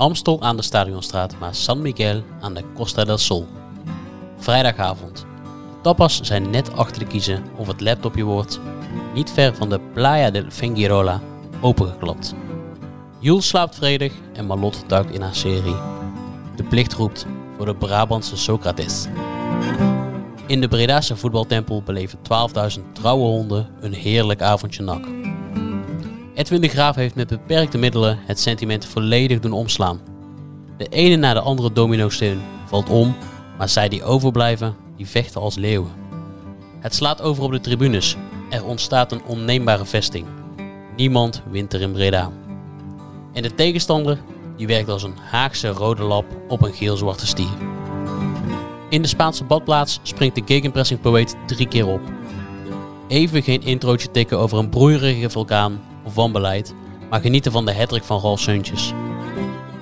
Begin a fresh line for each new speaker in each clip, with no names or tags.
Amstel aan de Stadionstraat, maar San Miguel aan de Costa del Sol. Vrijdagavond. Tapas zijn net achter de kiezen of het laptopje wordt, niet ver van de Playa del Fengirola, opengeklapt. Jules slaapt vredig en Malot duikt in haar serie. De plicht roept voor de Brabantse Socrates. In de Bredase voetbaltempel beleven 12.000 trouwe honden een heerlijk avondje nak. Edwin de Graaf heeft met beperkte middelen het sentiment volledig doen omslaan. De ene na de andere domino-steen valt om, maar zij die overblijven, die vechten als leeuwen. Het slaat over op de tribunes. Er ontstaat een onneembare vesting. Niemand wint er in Breda. En de tegenstander, die werkt als een Haagse rode lap op een geel-zwarte stier. In de Spaanse badplaats springt de gegenpressing poëet drie keer op. Even geen introotje tikken over een broeierige vulkaan of wanbeleid, maar genieten van de hattrick van Ralf Seuntjes.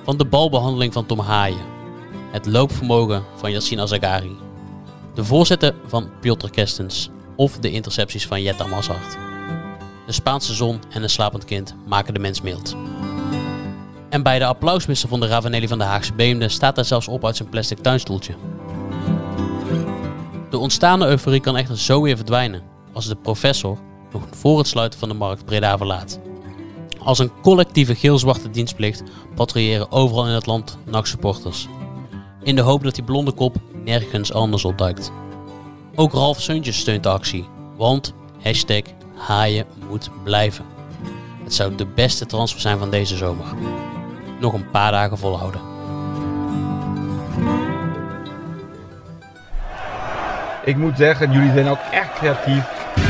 Van de balbehandeling van Tom Haaien. Het loopvermogen van Yassine Azagari. De voorzetten van Piotr Kestens of de intercepties van Jetta Mazart. De Spaanse zon en een slapend kind maken de mens mild. En bij de applausmisser van de Ravanelli van de Haagse Beemde staat hij zelfs op uit zijn plastic tuinstoeltje. De ontstaande euforie kan echter zo weer verdwijnen als de professor nog voor het sluiten van de markt Breda verlaat. Als een collectieve geel-zwarte dienstplicht patrouilleren overal in het land NAC-supporters. In de hoop dat die blonde kop nergens anders opduikt. Ook Ralf Seuntjes steunt de actie, want hashtag haaien moet blijven. Het zou de beste transfer zijn van deze zomer. Nog een paar dagen volhouden.
Ik moet zeggen, jullie zijn ook echt creatief.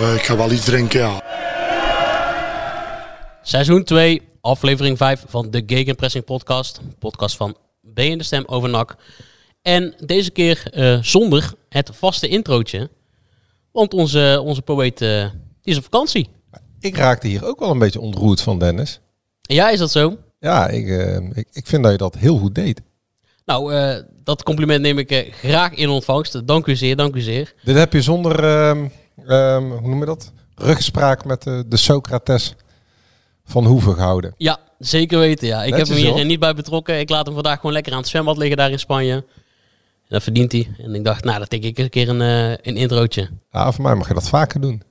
Eh, ik ga wel iets drinken, ja.
Seizoen 2, aflevering 5 van de Gegenpressing podcast. Podcast van B in de Stem over NAC. En deze keer eh, zonder het vaste introotje. Want onze, onze poëet eh, die is op vakantie.
Ik raakte hier ook wel een beetje ontroerd van, Dennis.
Ja, is dat zo?
Ja, ik, eh, ik, ik vind dat je dat heel goed deed.
Nou, eh, dat compliment neem ik eh, graag in ontvangst. Dank u zeer, dank u zeer.
Dit heb je zonder, ehm, hoe noem je dat? Rugspraak met de, de Socrates van Hoeven gehouden.
Ja, zeker weten. Ja. Ik heb hem hier niet bij betrokken. Ik laat hem vandaag gewoon lekker aan het zwembad liggen daar in Spanje. En dat verdient hij. En ik dacht, nou, dat tik ik een keer een, eh, een introotje.
Ja, voor mij mag je dat vaker doen.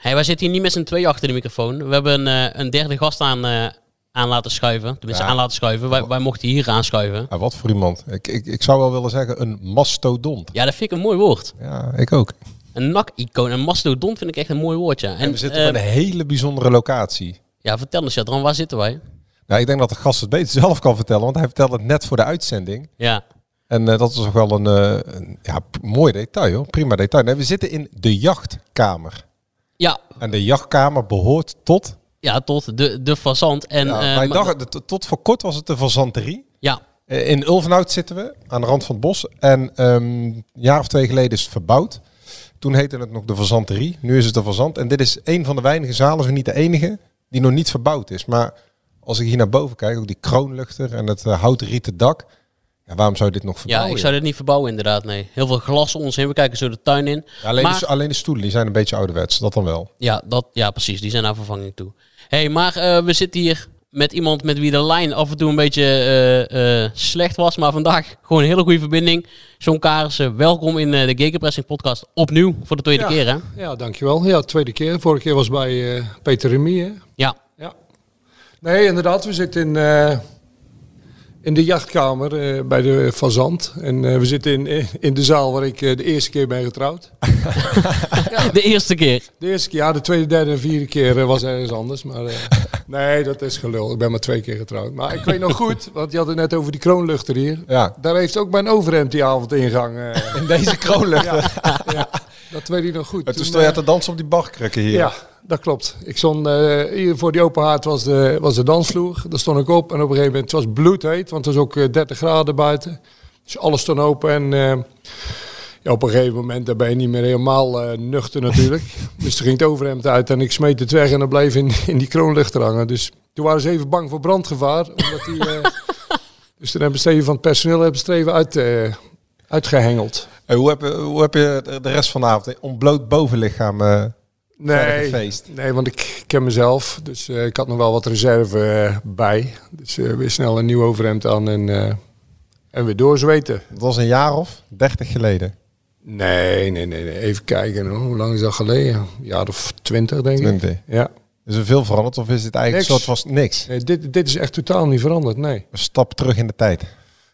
Hey, wij zitten hier niet met z'n twee achter de microfoon. We hebben een, eh, een derde gast aan, eh, aan laten schuiven. Tenminste,
Ja.
aan laten schuiven. Wij, wij mochten hier aanschuiven.
Ja, wat voor iemand. Ik, ik, ik zou wel willen zeggen een mastodont.
Ja, dat vind ik een mooi woord.
Ja, ik ook.
Een nak-icoon. Een mastodont vind ik echt een mooi woordje.
En, we zitten op een hele bijzondere locatie.
Ja, vertel eens, Jadran, waar zitten wij?
Nou, ik denk dat de gast het beter zelf kan vertellen, want hij vertelde het net voor de uitzending.
Ja,
En eh, dat is toch wel een, eh, een ja, mooi detail hoor. Prima detail. Nee, we zitten in de jachtkamer.
ja,
En de jachtkamer behoort tot...
ja tot de, de fazant. En,
Ja,
eh,
wij dachten, tot- tot voor kort was het de fazanterie.
ja,
Eh, In Ulvenhout zitten we, aan de rand van het bos. En ehm, een jaar of twee geleden is het verbouwd. Toen heette het nog de fazanterie. Nu is het de fazant. En dit is een van de weinige zalen, zo niet de enige, die nog niet verbouwd is. Maar als ik hier naar boven kijk, ook die kroonluchter en het uh, houten rieten dak. Ja, waarom zou je dit nog
ja,
verbouwen?
ik zou dit niet verbouwen inderdaad, nee. Heel veel glas om ons heen. We kijken zo de tuin in.
Ja, alleen,
maar-
de, alleen de stoelen, die zijn een beetje ouderwets. Dat dan wel.
Ja, dat, ja, precies. Die zijn naar vervanging toe. hey, maar eh, we zitten hier met iemand met wie de lijn af en toe een beetje eh, eh, slecht was. Maar vandaag gewoon een hele goede verbinding. John Kaarsen, welkom in eh, de Gegenpressing podcast. Opnieuw voor de tweede
Ja.
keer hè?
Ja, dankjewel. Ja, tweede keer. Vorige keer was bij Peter Remy. Hè?
Ja.
Ja. Nee, inderdaad. We zitten in, in de jachtkamer eh, bij de Fazant. En eh, we zitten in, in de zaal waar ik eh, de eerste keer ben getrouwd.
De eerste keer.
De eerste keer, ja, de tweede, derde en vierde keer eh, was ergens anders. Maar eh, nee, dat is gelul. Ik ben maar twee keer getrouwd. Maar ik weet nog goed, want je had het net over die kroonluchter hier.
Ja.
Daar heeft ook mijn overhemd die avond ingang. eh
In deze kroonluchter.
ja, dat weet ik nog goed.
En toen stond je
eh,
te dansen op die barkrukken hier.
Ja, dat klopt. Ik stond eh, hier voor die open haard was de, was de dansvloer. Daar stond ik op en op een gegeven moment het was bloedheet, want het was ook eh, 30 graden buiten. Dus alles stond open en eh, ja, op een gegeven moment daar ben je niet meer helemaal eh, nuchter natuurlijk. dus toen ging het overhemd uit en ik smeet het weg en dat bleef in, in die kroonluchter hangen. Dus toen waren ze even bang voor brandgevaar. Omdat die, eh, dus toen hebben ze even van het personeel hebben ze even uit, eh, uitgehengeld.
Hoe, heb je, hoe heb je de- rest van de avond ontbloot bovenlichaam verder
Nee,
gefeest?
nee, want ik ken mezelf. Dus eh, ik had nog wel wat reserve eh, bij. Dus weer snel een nieuw overhemd aan en, en weer doorzweten.
Dat was een jaar of 30 geleden.
Nee, nee, nee, nee. Even kijken. hoor. Hoe lang is dat geleden? Een jaar of twintig, denk ik.
20.
Ja.
Is er veel veranderd of is het eigenlijk
Niks.
soort van niks?
Nee, dit, dit is echt totaal niet veranderd, nee.
Een stap terug in de tijd.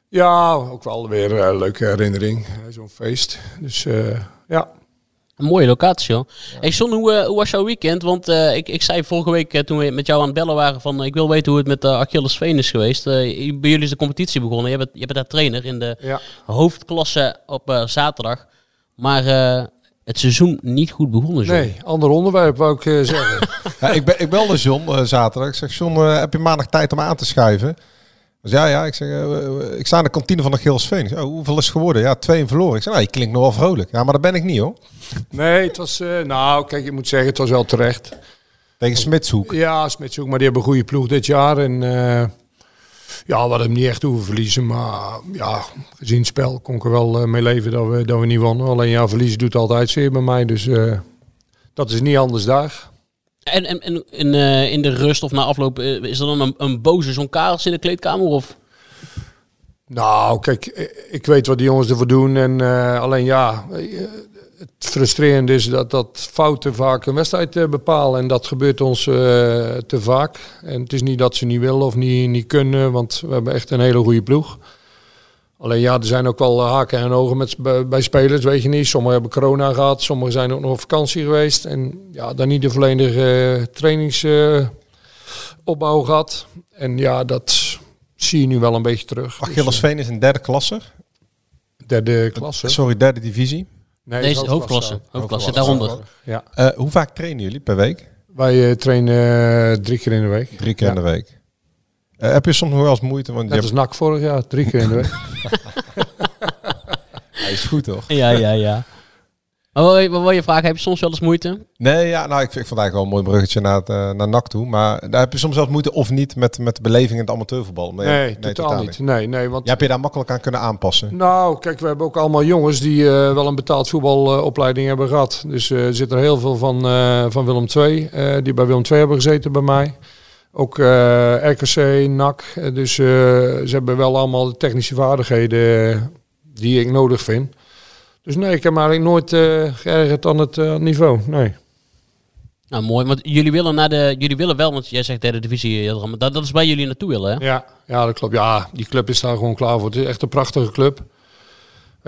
Ja, ook wel weer een leuke herinnering. hè, Zo'n feest. Dus eh, ja.
Een mooie locatie hoor. Hey John, hoe, eh, hoe was jouw weekend? Want eh, ik, ik zei vorige week eh, toen we met jou aan het bellen waren van... eh, ik wil weten hoe het met uh, Achilles Veen is geweest. Eh, bij jullie is de competitie begonnen. Je bent, je bent daar trainer in de
ja.
hoofdklasse op eh, zaterdag. Maar eh, het seizoen niet goed begonnen. John.
Nee, ander onderwerp wou ik eh, zeggen.
Ja, ik, ben, ik belde John eh, zaterdag. Ik zeg, John, eh, heb je maandag tijd om aan te schuiven? Dus ja, ja. Ik zeg, eh, eh, ik sta in de kantine van de Geelsveen. Oh, hoeveel is het geworden? Ja, twee en verloren. Ik zeg, nou, je klinkt nog wel vrolijk. Ja, maar dat ben ik niet hoor.
Nee, het was... eh, nou, kijk, ik moet zeggen, het was wel terecht.
Tegen Smitshoek.
Ja, Smitshoek, maar die hebben een goede ploeg dit jaar. En ja, we hadden hem niet echt hoeven verliezen. Maar ja, gezien het spel kon ik er wel mee leven dat we, dat we niet wonnen. Alleen ja, verliezen doet altijd zeer bij mij. Dus dat is niet anders daar.
En, en, en in, eh, in de rust of na afloop, eh, is er dan een, een boze John Karels in de kleedkamer? Of?
Nou, kijk, eh, ik weet wat die jongens ervoor doen. En alleen ja, het frustrerende is dat, dat fouten vaak een wedstrijd bepalen. En dat gebeurt ons te vaak. En het is niet dat ze niet willen of niet, niet kunnen, want we hebben echt een hele goede ploeg. Alleen ja, er zijn ook wel eh, haken en ogen met, bij, bij spelers, weet je niet. Sommigen hebben corona gehad, sommigen zijn ook nog op vakantie geweest. En ja, dan niet de volledige trainingsopbouw gehad. En ja, dat zie je nu wel een beetje terug. Dus,
Achillesveen is een derde klasse.
eh, derde klasse.
Sorry, derde divisie.
Nee,
Deze hoofdklasse. Hoofdklasse daaronder.
Ja.
Eh, hoe vaak trainen jullie per week?
Wij eh, trainen eh, drie keer in de week.
Drie keer
Ja.
in de week. Eh, heb je soms nog wel eens moeite? Want je
Net als
hebt...
NAC vorig jaar, drie keer in de week.
Hij is goed toch?
Ja, ja, ja. Maar wil je, wil je vragen, heb je soms wel eens moeite?
Nee, ja, nou, ik vind, ik vond het eigenlijk wel een mooi bruggetje naar, het, eh, naar NAC toe. Maar daar heb je soms wel eens moeite of niet met, met de beleving in het amateurvoetbal. Ja,
Nee, totaal, niet. Nee, nee, want
Je hebt je daar makkelijk aan kunnen aanpassen.
Nou, kijk, we hebben ook allemaal jongens die eh, wel een betaald voetbalopleiding hebben gehad. Dus eh, er zit er heel veel van, eh, van Willem II, eh, die bij Willem II hebben gezeten bij mij. Ook eh, RKC, NAC. Eh, dus eh, ze hebben wel allemaal de technische vaardigheden die ik nodig vind. Dus nee, ik heb me eigenlijk nooit eh, geërgerd aan het niveau. Nee.
Nou, mooi. Want jullie willen, naar de, jullie willen wel, want jij zegt derde divisie, dat, dat is waar jullie naartoe willen, hè?
Ja, ja, dat klopt. Ja, die club is daar gewoon klaar voor. Het is echt een prachtige club.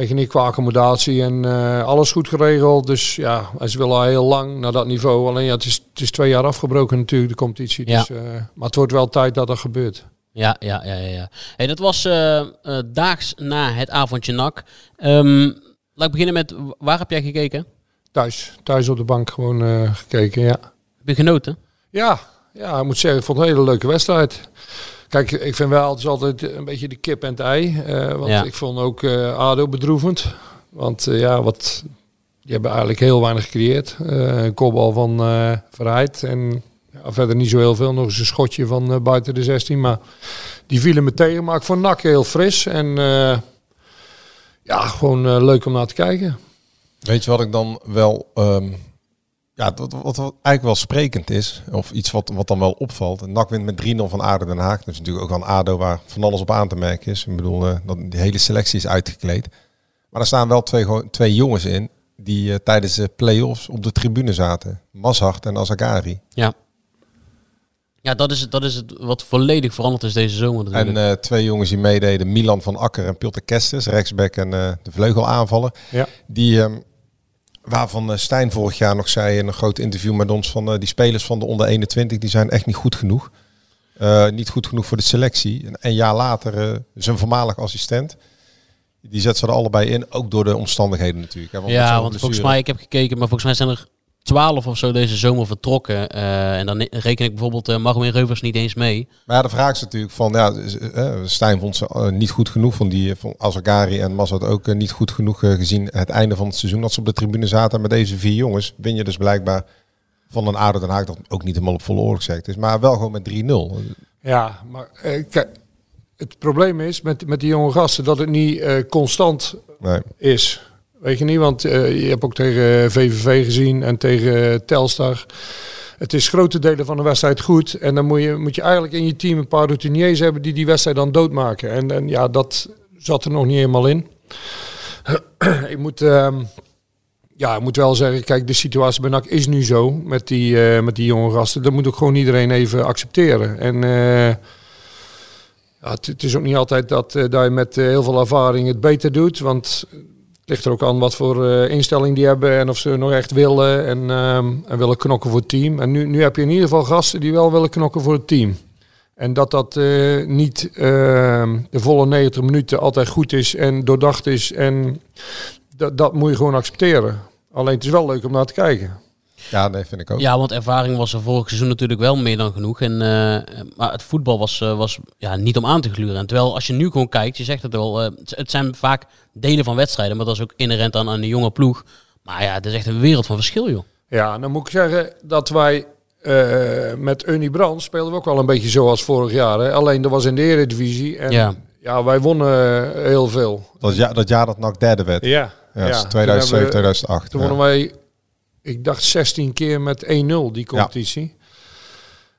Weet je niet, qua accommodatie en eh, alles goed geregeld. Dus ja, ze willen al heel lang naar dat niveau. Alleen ja, het is, het is twee jaar afgebroken natuurlijk, de competitie.
Ja.
Dus, eh, maar het wordt wel tijd dat dat gebeurt.
Ja, ja, ja, ja. ja. Hey, dat was eh, daags na het avondje NAC. Ehm, laat ik beginnen met, waar heb jij gekeken?
Thuis, thuis op de bank gewoon gekeken, ja.
Heb je genoten?
Ja, ja, ik moet zeggen, ik vond het een hele leuke wedstrijd. Kijk, ik vind wel, het is altijd een beetje de kip en het ei. eh, want
Ja.
ik vond ook eh ADO bedroevend. Want eh, ja, wat, die hebben eigenlijk heel weinig gecreëerd. Eh, een kopbal van eh Verheid en ja, verder niet zo heel veel. Nog eens een schotje van eh, buiten de 16. Maar die vielen me tegen. Maar ik vond NAC heel fris. En eh, ja, gewoon leuk om naar te kijken.
Weet je wat ik dan wel... ehm, Ja, wat, wat, wat eigenlijk wel sprekend is, of iets wat, wat dan wel opvalt. NAC wint met 3-0 van ADO Den Haag. Dat is natuurlijk ook wel een ADO waar van alles op aan te merken is. Ik bedoel, eh, dat, die hele selectie is uitgekleed. Maar er staan wel twee, gewoon- twee jongens in die eh, tijdens de play-offs op de tribune zaten. Mazhart en Azagari.
Ja. Ja, dat is, het- dat is het wat volledig veranderd is deze zomer natuurlijk.
En eh, twee jongens die meededen, Milan van Akker en Pilter Kestes, rechtsback en eh, de vleugelaanvaller.
Ja.
Die, ehm, waarvan eh, Stijn vorig jaar nog zei in een groot interview met ons van eh, die spelers van de onder 21, die zijn echt niet goed genoeg. Eh, niet goed genoeg voor de selectie. En een jaar later eh, zijn voormalig assistent. Die zet ze er allebei in, ook door de omstandigheden natuurlijk. Hè,
ja, want volgens mij, ik heb gekeken, maar volgens mij zijn er twaalf of zo deze zomer vertrokken. Eh, en dan reken ik bijvoorbeeld uh, Marwin Reuvers niet eens mee.
Maar ja, de vraag is natuurlijk van, ja, eh, Stijn vond ze eh, niet goed genoeg. Van die van Azagari en Mazat ook eh, niet goed genoeg eh, gezien het einde van het seizoen. Dat ze op de tribune zaten En met deze vier jongens. Win je dus blijkbaar van een ADO Den Haag dat ook niet helemaal op volle oorlogszegt is. Maar wel gewoon met 3-0.
Ja, maar eh, kijk, het probleem is met, met die jonge gasten dat het niet eh, constant
Nee.
is. Weet je niet, want eh, je hebt ook tegen VVV gezien en tegen Telstar. Het is grote delen van de wedstrijd goed. En dan moet je, moet je eigenlijk in je team een paar routiniers hebben die die wedstrijd dan doodmaken. En, en ja, dat zat er nog niet helemaal in. ik moet... ehm, ja, moet wel zeggen, kijk, de situatie bij NAC is nu zo met die, eh, met die jonge gasten. Dat moet ook gewoon iedereen even accepteren. En eh, ja, het, is ook niet altijd dat, eh, dat je met heel veel ervaring het beter doet. Want ligt er ook aan wat voor eh, instelling die hebben en of ze nog echt willen en, ehm, en willen knokken voor het team. En nu, nu heb je in ieder geval gasten die wel willen knokken voor het team. En dat dat eh, niet ehm, de volle 90 minuten altijd goed is en doordacht is. En dat, dat moet je gewoon accepteren. Alleen het is wel leuk om naar te kijken.
Ja, nee, vind ik ook.
Ja, want ervaring was er vorig seizoen natuurlijk wel meer dan genoeg. En, eh, maar het voetbal was, eh, was ja, niet om aan te gluren. En terwijl als je nu gewoon kijkt, je zegt het wel, eh, het- zijn vaak delen van wedstrijden. Maar dat is ook inherent aan, aan de jonge ploeg. Maar ja, het is echt een wereld van verschil, joh.
Ja, dan moet ik zeggen dat wij eh, met Unie Brand speelden we ook wel een beetje zoals vorig jaar. Hè? Alleen dat was in de Eredivisie. En
Ja.
ja. wij wonnen heel veel.
Dat, ja, dat jaar dat NAC derde werd.
Ja,
Ja,
Toen
2007,
hebben we-
2008.
Toen
ja.
wonnen wij, ik dacht 16 keer met 1-0 die competitie.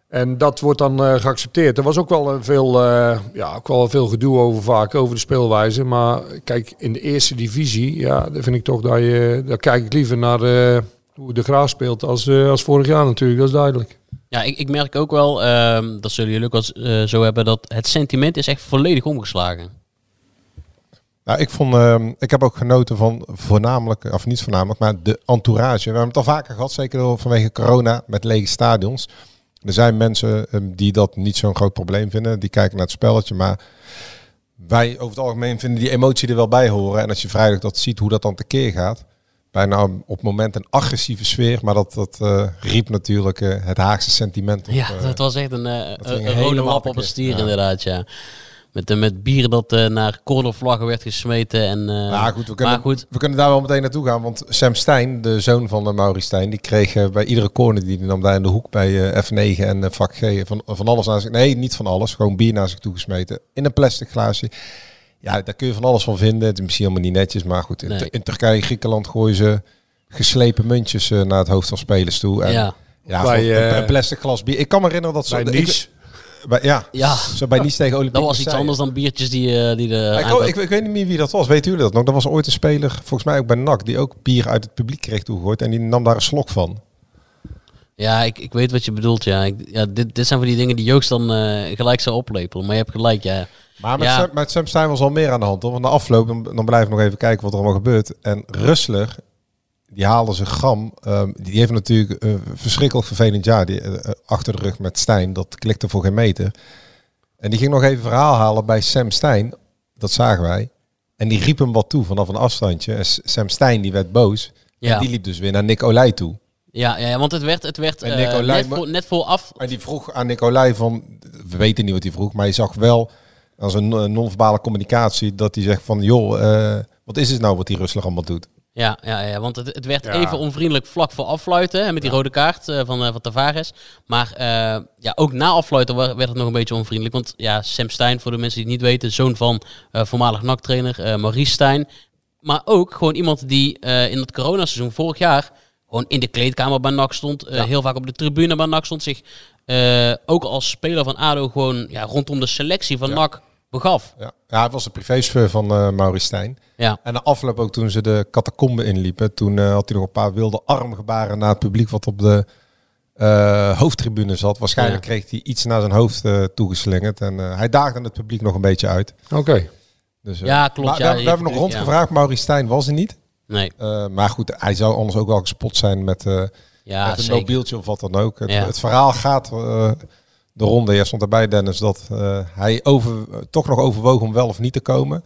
En dat wordt dan eh, geaccepteerd. Er was ook wel eh, veel, eh, ja, ook wel veel gedoe over vaak, over de speelwijze. Maar kijk, in de eerste divisie, ja, daar vind ik toch dat je, daar kijk ik liever naar eh, hoe de Graaf speelt als, eh, als vorig jaar natuurlijk. Dat is duidelijk.
Ja, ik, ik merk ook wel, ehm, dat zullen jullie ook wel zo hebben, dat het sentiment is echt volledig omgeslagen.
Nou, ik, vond, ehm, ik heb ook genoten van voornamelijk, of niet voornamelijk, maar de entourage. We hebben het al vaker gehad, zeker vanwege corona met lege stadions. Er zijn mensen ehm, die dat niet zo'n groot probleem vinden. Die kijken naar het spelletje. Maar wij over het algemeen vinden die emotie er wel bij horen. En als je vrijdag dat ziet, hoe dat dan tekeer gaat. Bijna op het moment een agressieve sfeer. Maar dat, dat eh, riep natuurlijk eh, het Haagse sentiment op.
Ja,
eh.
dat was echt een,
ging
een, een rode lap op een stier
Ja.
inderdaad, ja. Met, eh, met bier dat eh, naar cornervlaggen werd gesmeten. En, eh,
Nou goed, we kunnen,
maar goed,
we kunnen daar wel meteen naartoe gaan. Want Sam Stijn, de zoon van uh, Maurice Stijn, die kreeg bij iedere corner die hij nam daar in de hoek bij eh, F9 en vak G van, van alles naar zich. Nee, niet van alles. Gewoon bier naar zich toe gesmeten. In een plastic glaasje. Ja, daar kun je van alles van vinden. Het is misschien helemaal niet netjes. Maar goed, in,
Nee.
in Turkije, Griekenland gooien ze geslepen muntjes eh, naar het hoofd van spelers toe. En,
Ja.
ja
Bij,
een- plastic glas bier. Ik kan me herinneren dat ze...
Bij
ik-
Nice.
Bij, ja,
Ja.
zo bij Nice tegen Olympique
dat was iets anders dan biertjes die, eh, die de...
Ik, ik, ik weet niet meer wie dat was. Weten jullie dat nog? Dat was ooit een speler, volgens mij ook bij NAC, die ook bier uit het publiek kreeg toegegooid. En die nam daar een slok van.
Ja, ik, ik weet wat je bedoelt, ja. Ik, ja dit, dit zijn van die dingen die Joost dan eh, gelijk zou oplepelen. Maar je hebt gelijk, ja.
Maar met,
Ja.
Sam, met Sam Stein was al meer aan de hand. Hoor. Want de afloop, dan, dan blijven we nog even kijken wat er allemaal gebeurt. En Rustler, die haalde zijn gram. ehm, die heeft natuurlijk een verschrikkelijk vervelend jaar die, eh, eh, achter de rug met Stijn. Dat klikte voor geen meter. En die ging nog even verhaal halen bij Sam Stijn. Dat zagen wij. En die riep hem wat toe vanaf een afstandje. En Sam Stijn die werd boos.
Ja.
En die liep dus weer naar Nick Olij toe.
Ja, ja, want het werd, het werd eh,
Nicolai
net, voor, net voor af...
En die vroeg aan Nicolai van, we weten niet wat hij vroeg, maar je zag wel als een eh, non-verbale communicatie dat hij zegt van, joh, eh, wat is het nou wat die Rustig allemaal doet?
Ja, ja, ja want het, het werd
Ja.
even onvriendelijk vlak voor afluiten hè, met die rode kaart eh, van, eh, van Tavares. Maar eh, ja, ook na afluiten werd het nog een beetje onvriendelijk. Want ja, Sam Stein, voor de mensen die het niet weten, zoon van voormalig NAC-trainer Maurice Stijn. Maar ook gewoon iemand die in het coronaseizoen vorig jaar gewoon in de kleedkamer bij NAC stond. Heel vaak op de tribune bij NAC stond. Zich ook als speler van ADO gewoon ja, rondom de selectie van NAC begaf.
Ja, ja hij was de privéchauffeur van eh Maurice Stijn.
Ja.
En de afloop ook toen ze de catacombe inliepen, toen eh, had hij nog een paar wilde armgebaren naar het publiek wat op de eh, hoofdtribune zat. Waarschijnlijk kreeg hij iets naar zijn hoofd eh, toegeslingerd. En eh, hij daagde het publiek nog een beetje uit.
Oké.
Dus, eh,
Ja, klopt,
Maar
ja,
we, we
je-
hebben nog
ja.
rondgevraagd. Maurice Stijn was er niet.
Nee,
Eh, maar goed, hij zou anders ook wel gespot zijn met, eh,
ja,
met een
zeker.
mobieltje of wat dan ook. Het,
Ja.
het verhaal gaat eh, de ronde. Jij stond erbij, Dennis, dat eh, hij over, toch nog overwoog om wel of niet te komen.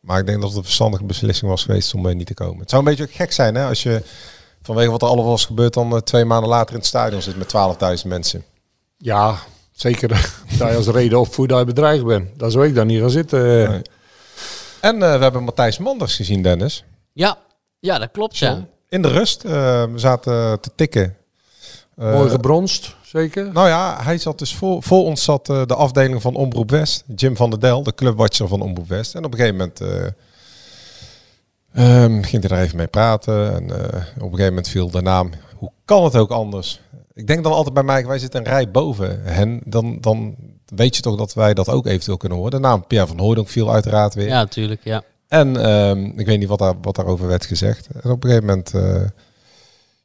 Maar ik denk dat het een verstandige beslissing was geweest om eh, niet te komen. Het zou een beetje gek zijn hè, als je vanwege wat er allemaal was gebeurd dan eh, twee maanden later in het stadion zit met 12.000 mensen.
Ja, zeker dat je als reden opvoert dat je bedreigd bent. Dan zou ik daar niet gaan zitten.
Nee. En eh, we hebben Matthijs Manders gezien, Dennis.
Ja, ja, dat klopt, ja.
In de rust. eh, we zaten te tikken. Eh,
Mooi gebronst, zeker.
Nou ja, hij zat dus voor, voor ons zat eh, de afdeling van Omroep West, Jim van der Del, de clubwatcher van Omroep West. En op een gegeven moment eh, ehm, ging hij daar even mee praten. En eh, op een gegeven moment viel de naam, hoe kan het ook anders? Ik denk dan altijd bij mij, wij zitten een rij boven hen. Dan, dan weet je toch dat wij dat ook eventueel kunnen horen. De naam Pierre van Hooydonk viel uiteraard weer.
Ja, natuurlijk, ja.
En ehm, ik weet niet wat, daar, wat daarover werd gezegd. En op een gegeven moment eh,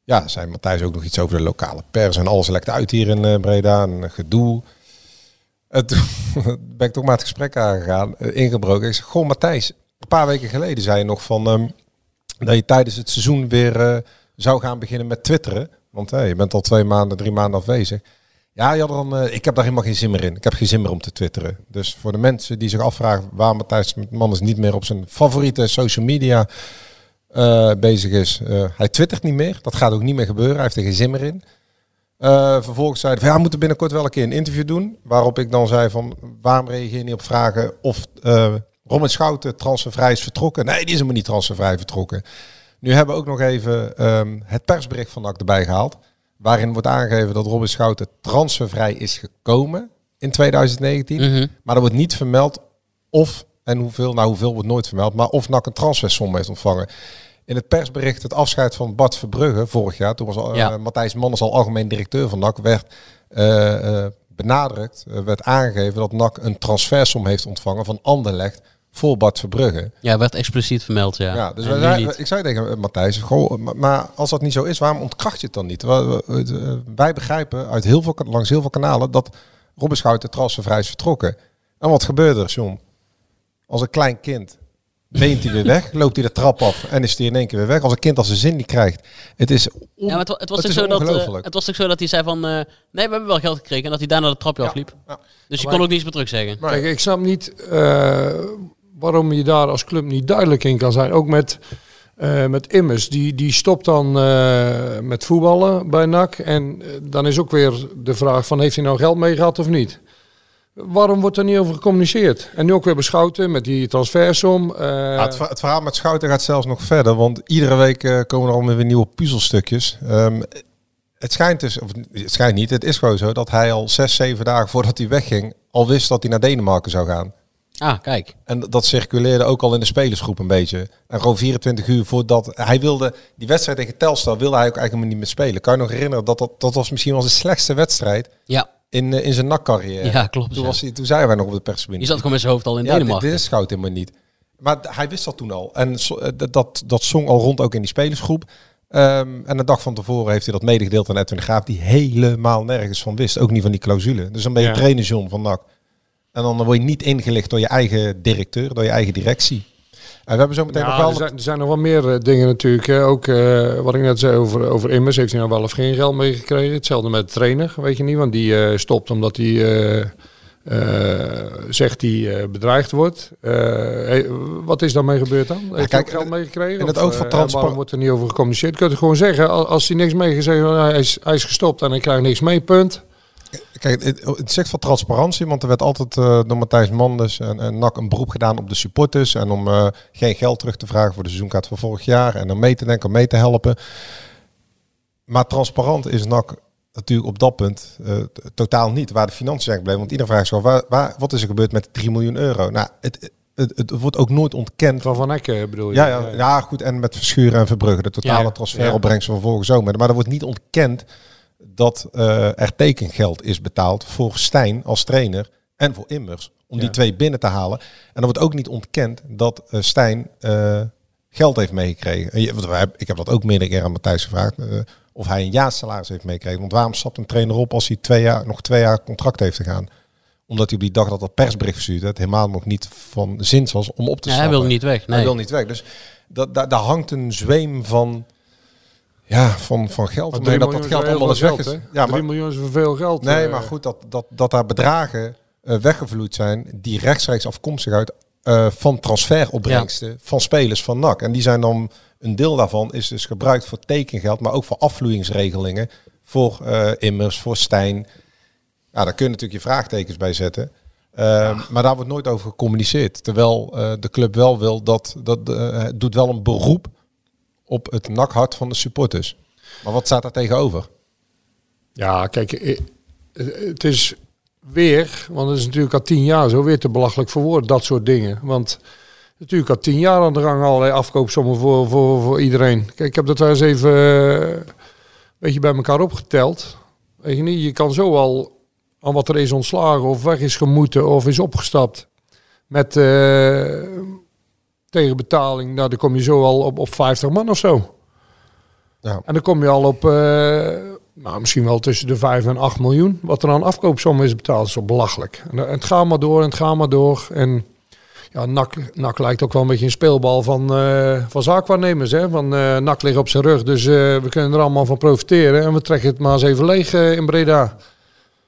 ja, zei Matthijs ook nog iets over de lokale pers. En alles lekt uit hier in eh, Breda. En gedoe. En toen ben ik toch maar het gesprek aangegaan, eh, ingebroken. Ik zeg, goh Matthijs, een paar weken geleden zei je nog van... ehm, dat je tijdens het seizoen weer eh, zou gaan beginnen met twitteren. Want hey, je bent al twee maanden, drie maanden afwezig. Ja, je dan, eh, ik heb daar helemaal geen zin meer in. Ik heb geen zin meer om te twitteren. Dus voor de mensen die zich afvragen waar Matthijs Manders niet meer op zijn favoriete social media eh, bezig is. eh, hij twittert niet meer. Dat gaat ook niet meer gebeuren. Hij heeft er geen zin meer in. Eh, vervolgens zei hij ja, we moeten binnenkort wel een keer een interview doen. Waarop ik dan zei van waarom reageer je niet op vragen of uh, Robin Schouten transfervrij is vertrokken? Nee, die is helemaal niet transfervrij vertrokken. Nu hebben we ook nog even ehm, het persbericht van NAC erbij gehaald. Waarin wordt aangegeven dat Robin Schouten transfervrij is gekomen in 2019.
Mhm.
Maar er wordt niet vermeld of en hoeveel, nou hoeveel wordt nooit vermeld, maar of NAC een transfersom heeft ontvangen. In het persbericht het afscheid van Bart Verbrugge vorig jaar, toen was al,
Ja.
eh, Matthijs Manders al algemeen directeur van NAC, werd eh, eh, benadrukt, werd aangegeven dat NAC een transfersom heeft ontvangen van Anderlecht voor Bart Verbrugge.
Ja, werd expliciet vermeld, ja.
Ja, dus wij ik zei tegen Matthijs, goh, maar, als dat niet zo is, waarom ontkracht je het dan niet? Wij begrijpen uit heel veel, langs heel veel kanalen dat Robin Schouten transfervrij is vertrokken. En wat gebeurde er, John? Als een klein kind weent hij weer weg, loopt hij de trap af en is hij in één keer weer weg. Als een kind als zijn zin niet krijgt. Het is, on-
Ja, maar het, het was
het is
zo dat, eh, het was zo dat hij zei van, eh, nee, we hebben wel geld gekregen en dat hij daarna de trapje afliep.
ja.
Dus je
Maar-
kon ook niets meer terugzeggen.
Maar-
Kijk, ik snap niet eh, waarom je daar als club niet duidelijk in kan zijn. Ook met, eh, met Immers. Die, die stopt dan eh, met voetballen bij NAC. En dan is ook weer de vraag van heeft hij nou geld mee gehad of niet? Waarom wordt er niet over gecommuniceerd? En nu ook weer beschoten met die transfersom. eh,
Ja, het, ver- het verhaal met Schouten gaat zelfs nog verder, want iedere week eh, komen er allemaal weer nieuwe puzzelstukjes. Ehm, het schijnt dus, of het schijnt niet, het is gewoon zo dat hij al zes, zeven dagen voordat hij wegging, al wist dat hij naar Denemarken zou gaan.
Ah, kijk.
En dat circuleerde ook al in de spelersgroep een beetje. En gewoon 24 uur voordat hij wilde, die wedstrijd tegen Telstar wilde hij ook eigenlijk niet meer spelen. Kan je nog herinneren dat dat, dat was misschien wel de slechtste wedstrijd
Ja,
in, eh, in zijn NAC-carrière.
Ja, klopt,
Toen, was hij, toen zeiden wij nog op de persbinding.
die zat gewoon met zijn hoofd al in
Ja, dit,
Denemarken.
dit is Schout helemaal niet. Maar hij wist dat toen al. En eh, dat, dat, dat zong al rond ook in die spelersgroep. Ehm, en de dag van tevoren heeft hij dat medegedeeld aan Edwin de Graaf, die helemaal nergens van wist. Ook niet van die clausule. Dus dan ben je
Ja.
trainer John van NAC. En dan word je niet ingelicht door je eigen directeur, door je eigen directie. En we hebben zo meteen
Ja,
nog wel...
er, zijn, er zijn nog wel meer eh, dingen natuurlijk. Hè. Ook eh, wat ik net zei over, over Immers. Heeft hij nou wel of geen geld meegekregen? Hetzelfde met de trainer, weet je niet. Want die eh, stopt omdat hij zegt hij bedreigd wordt. Hey, wat is daarmee gebeurd dan? Heeft hij
kijk,
ook geld meegekregen?
in het oog van transpar-
Waarom wordt er niet over gecommuniceerd? Kun je gewoon zeggen, al- als hij niks meegezegd heeft, hij is, hij is gestopt en hij krijgt niks mee, punt.
Kijk, het, het zegt van transparantie, want er werd altijd eh, door Matthijs Manders en, en NAC een beroep gedaan op de supporters. En om eh, geen geld terug te vragen voor de seizoenkaart van vorig jaar. En om mee te denken, om mee te helpen. Maar transparant is NAC natuurlijk op dat punt eh, totaal niet. Waar de financiën zijn gebleven. Want iedereen vraagt zich af, waar, waar, wat is er gebeurd met 3 miljoen euro? Nou, het, het, het wordt ook nooit ontkend.
Van Van Ecken bedoel je?
Ja, ja, ja, goed. En met Verschuren en Verbrugge. De totale
Ja.
transferopbrengsten van vorige zomer. Maar er wordt niet ontkend dat eh, er tekengeld is betaald voor Stijn als trainer en voor Immers. Om die twee binnen te halen. En er wordt ook niet ontkend dat eh, Stijn eh, geld heeft meegekregen. Ik heb dat ook meerdere keren aan Matthijs gevraagd. of hij een jaarsalaris heeft meegekregen. Want waarom stapt een trainer op als hij twee jaar, nog twee jaar contract heeft te gaan? Omdat hij op die dag dat dat persbericht verstuurde, het helemaal nog niet van zins was om op te
Ja, hij wil niet weg.
Hij wil niet weg. Dus dat, daar daar hangt een zweem van, ja, van, van geld.
Drie
dat dat geld allemaal is weg. is. Ja,
Drie
maar,
miljoen is veel geld.
nee,
eh.
maar goed, dat, dat, dat daar bedragen eh, weggevloeid zijn die rechtstreeks afkomstig uit eh, van transferopbrengsten van spelers van NAC. En die zijn dan, een deel daarvan is dus gebruikt voor tekengeld, maar ook voor afvloeingsregelingen. Voor Immers, voor Stijn. Ja, daar kun je natuurlijk je vraagtekens bij zetten. Maar daar wordt nooit over gecommuniceerd. Terwijl de club wel wil dat, dat doet wel een beroep op het nakhart van de supporters. Maar wat staat daar tegenover?
Ja, kijk, eh, het is weer, want het is natuurlijk al tien jaar zo, weer te belachelijk voor woorden, dat soort dingen. Want natuurlijk al tien jaar aan de gang allerlei afkoopsommen voor, voor, voor iedereen. Kijk, ik heb dat daar eens even eh, een beetje bij elkaar opgeteld. Weet je niet, je kan zo al aan wat er is ontslagen of weg is gemoeten of is opgestapt met eh, tegenbetaling. Nou, dan kom je zo al op, op 50 man of zo.
Ja.
En dan kom je al op, eh, nou, misschien wel tussen de 5 en 8 miljoen. Wat er aan afkoopsom is betaald, is zo belachelijk. En, eh, het gaat maar door en het gaat maar door. En ja, NAC, NAC lijkt ook wel een beetje een speelbal van, eh, van zaakwaarnemers. Hè? Van eh NAC ligt op zijn rug, dus we kunnen er allemaal van profiteren. En we trekken het maar eens even leeg in Breda.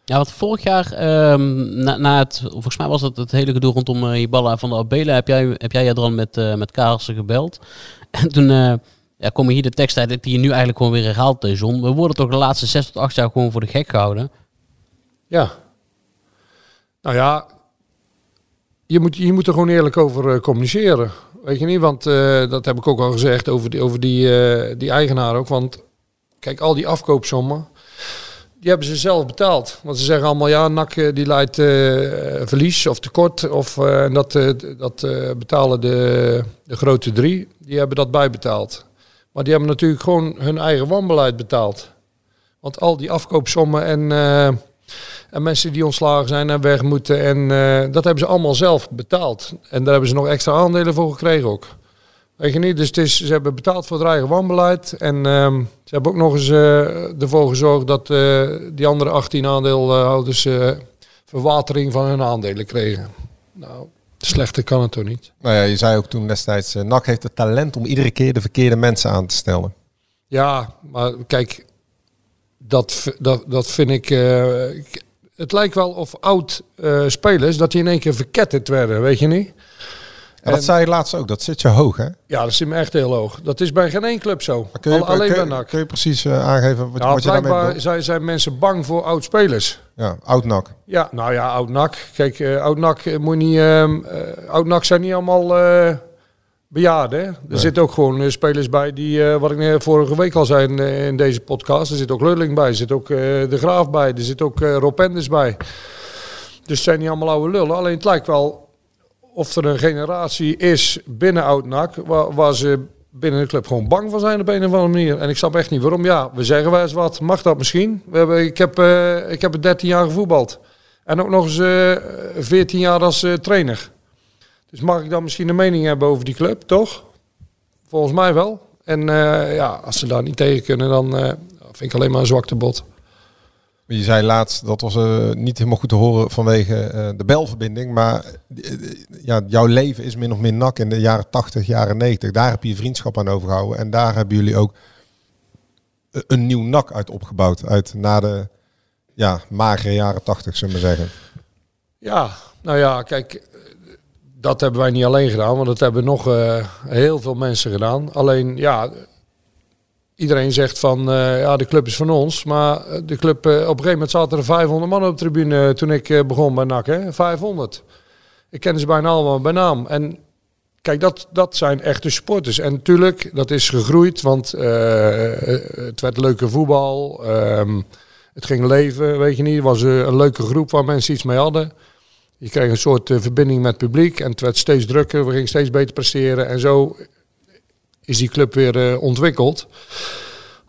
Ja, wat vorig jaar, ehm, na, na het, volgens mij was het het hele gedoe rondom uh, Ibala en Van der Abela, heb jij, heb jij dan met, uh, met Karelsen gebeld. En toen uh, ja, komen hier de tekst uit die je nu eigenlijk gewoon weer herhaalt, John. We worden toch de laatste zes tot acht jaar gewoon voor de gek gehouden?
Ja. Nou ja, je moet, je moet er gewoon eerlijk over communiceren. Weet je niet, want dat heb ik ook al gezegd over die, over die, die eigenaar ook. Want kijk, al die afkoopsommen, die hebben ze zelf betaald. Want ze zeggen allemaal, ja, NAC die leidt uh, verlies of tekort. Of, en dat, dat betalen de, de grote drie, die hebben dat bijbetaald. Maar die hebben natuurlijk gewoon hun eigen wanbeleid betaald. Want al die afkoopsommen en, en mensen die ontslagen zijn en weg moeten, en, dat hebben ze allemaal zelf betaald. En daar hebben ze nog extra aandelen voor gekregen ook. Weet je niet? Dus het is, ze hebben betaald voor het eigen wanbeleid. En um, ze hebben ook nog eens uh, ervoor gezorgd dat uh, die andere 18 aandeelhouders uh, verwatering van hun aandelen kregen. Nou, slechter kan het toch niet?
Nou ja, je zei ook toen destijds, NAC heeft het talent om iedere keer de verkeerde mensen aan te stellen.
Ja, maar kijk, dat, dat, dat vind ik... Het lijkt wel of oud spelers, dat die in één keer verketterd werden, weet je niet?
En dat zei je laatst ook, dat zit je hoog, hè?
Ja, dat zit me echt heel hoog. Dat is bij geen één club zo.
Kun je,
Al, alleen
kun,
bij NAC.
Kun je precies uh, aangeven wat, wat je daarmee bedoelt?
zijn, zijn mensen bang voor oud-spelers.
Ja, oud-NAC.
Ja, nou ja, oud-NAC. Kijk, uh, oud-NAC moet niet... Uh, oud-NAC zijn niet allemaal uh, bejaarden. Hè? Er nee. zitten ook gewoon spelers bij die, wat ik vorige week al zei in, in, deze podcast, er zit ook Lulling bij, er zit ook De Graaf bij, er zit ook Rob Enders bij. Dus het zijn niet allemaal oude lullen. Alleen het lijkt wel of er een generatie is binnen Oud-NAC waar, waar, ze binnen de club gewoon bang van zijn op een of andere manier. En ik snap echt niet waarom. Ja, we zeggen wel eens wat. Mag dat misschien? We hebben, ik, heb, uh, ik heb er 13 jaar gevoetbald. En ook nog eens uh, 14 jaar als uh, trainer. Dus mag ik dan misschien een mening hebben over die club, toch? Volgens mij wel. En ja, als ze daar niet tegen kunnen, dan vind ik alleen maar een zwakte bot.
Je zei laatst, dat was uh, niet helemaal goed te horen vanwege uh, de belverbinding. Maar uh, ja, jouw leven is min of meer nak in de jaren 80, jaren 90. Daar heb je vriendschap aan overgehouden. En daar hebben jullie ook een nieuw nak uit opgebouwd. Uit na de ja, magere jaren 80, zullen we zeggen.
Ja, nou ja, kijk, dat hebben wij niet alleen gedaan. Want dat hebben nog heel veel mensen gedaan. Alleen, ja, iedereen zegt van uh, ja, de club is van ons. Maar de club, uh, op een gegeven moment zaten er 500 man op de tribune toen ik begon bij NAC. Hè? 500. Ik ken ze bijna allemaal bij naam. En kijk, dat, dat zijn echte supporters. En natuurlijk, dat is gegroeid, want het werd leuke voetbal. Um, het ging leven, weet je niet. Het was een leuke groep waar mensen iets mee hadden. je kreeg een soort eh, verbinding met het publiek en het werd steeds drukker. We gingen steeds beter presteren en zo is die club weer eh, ontwikkeld.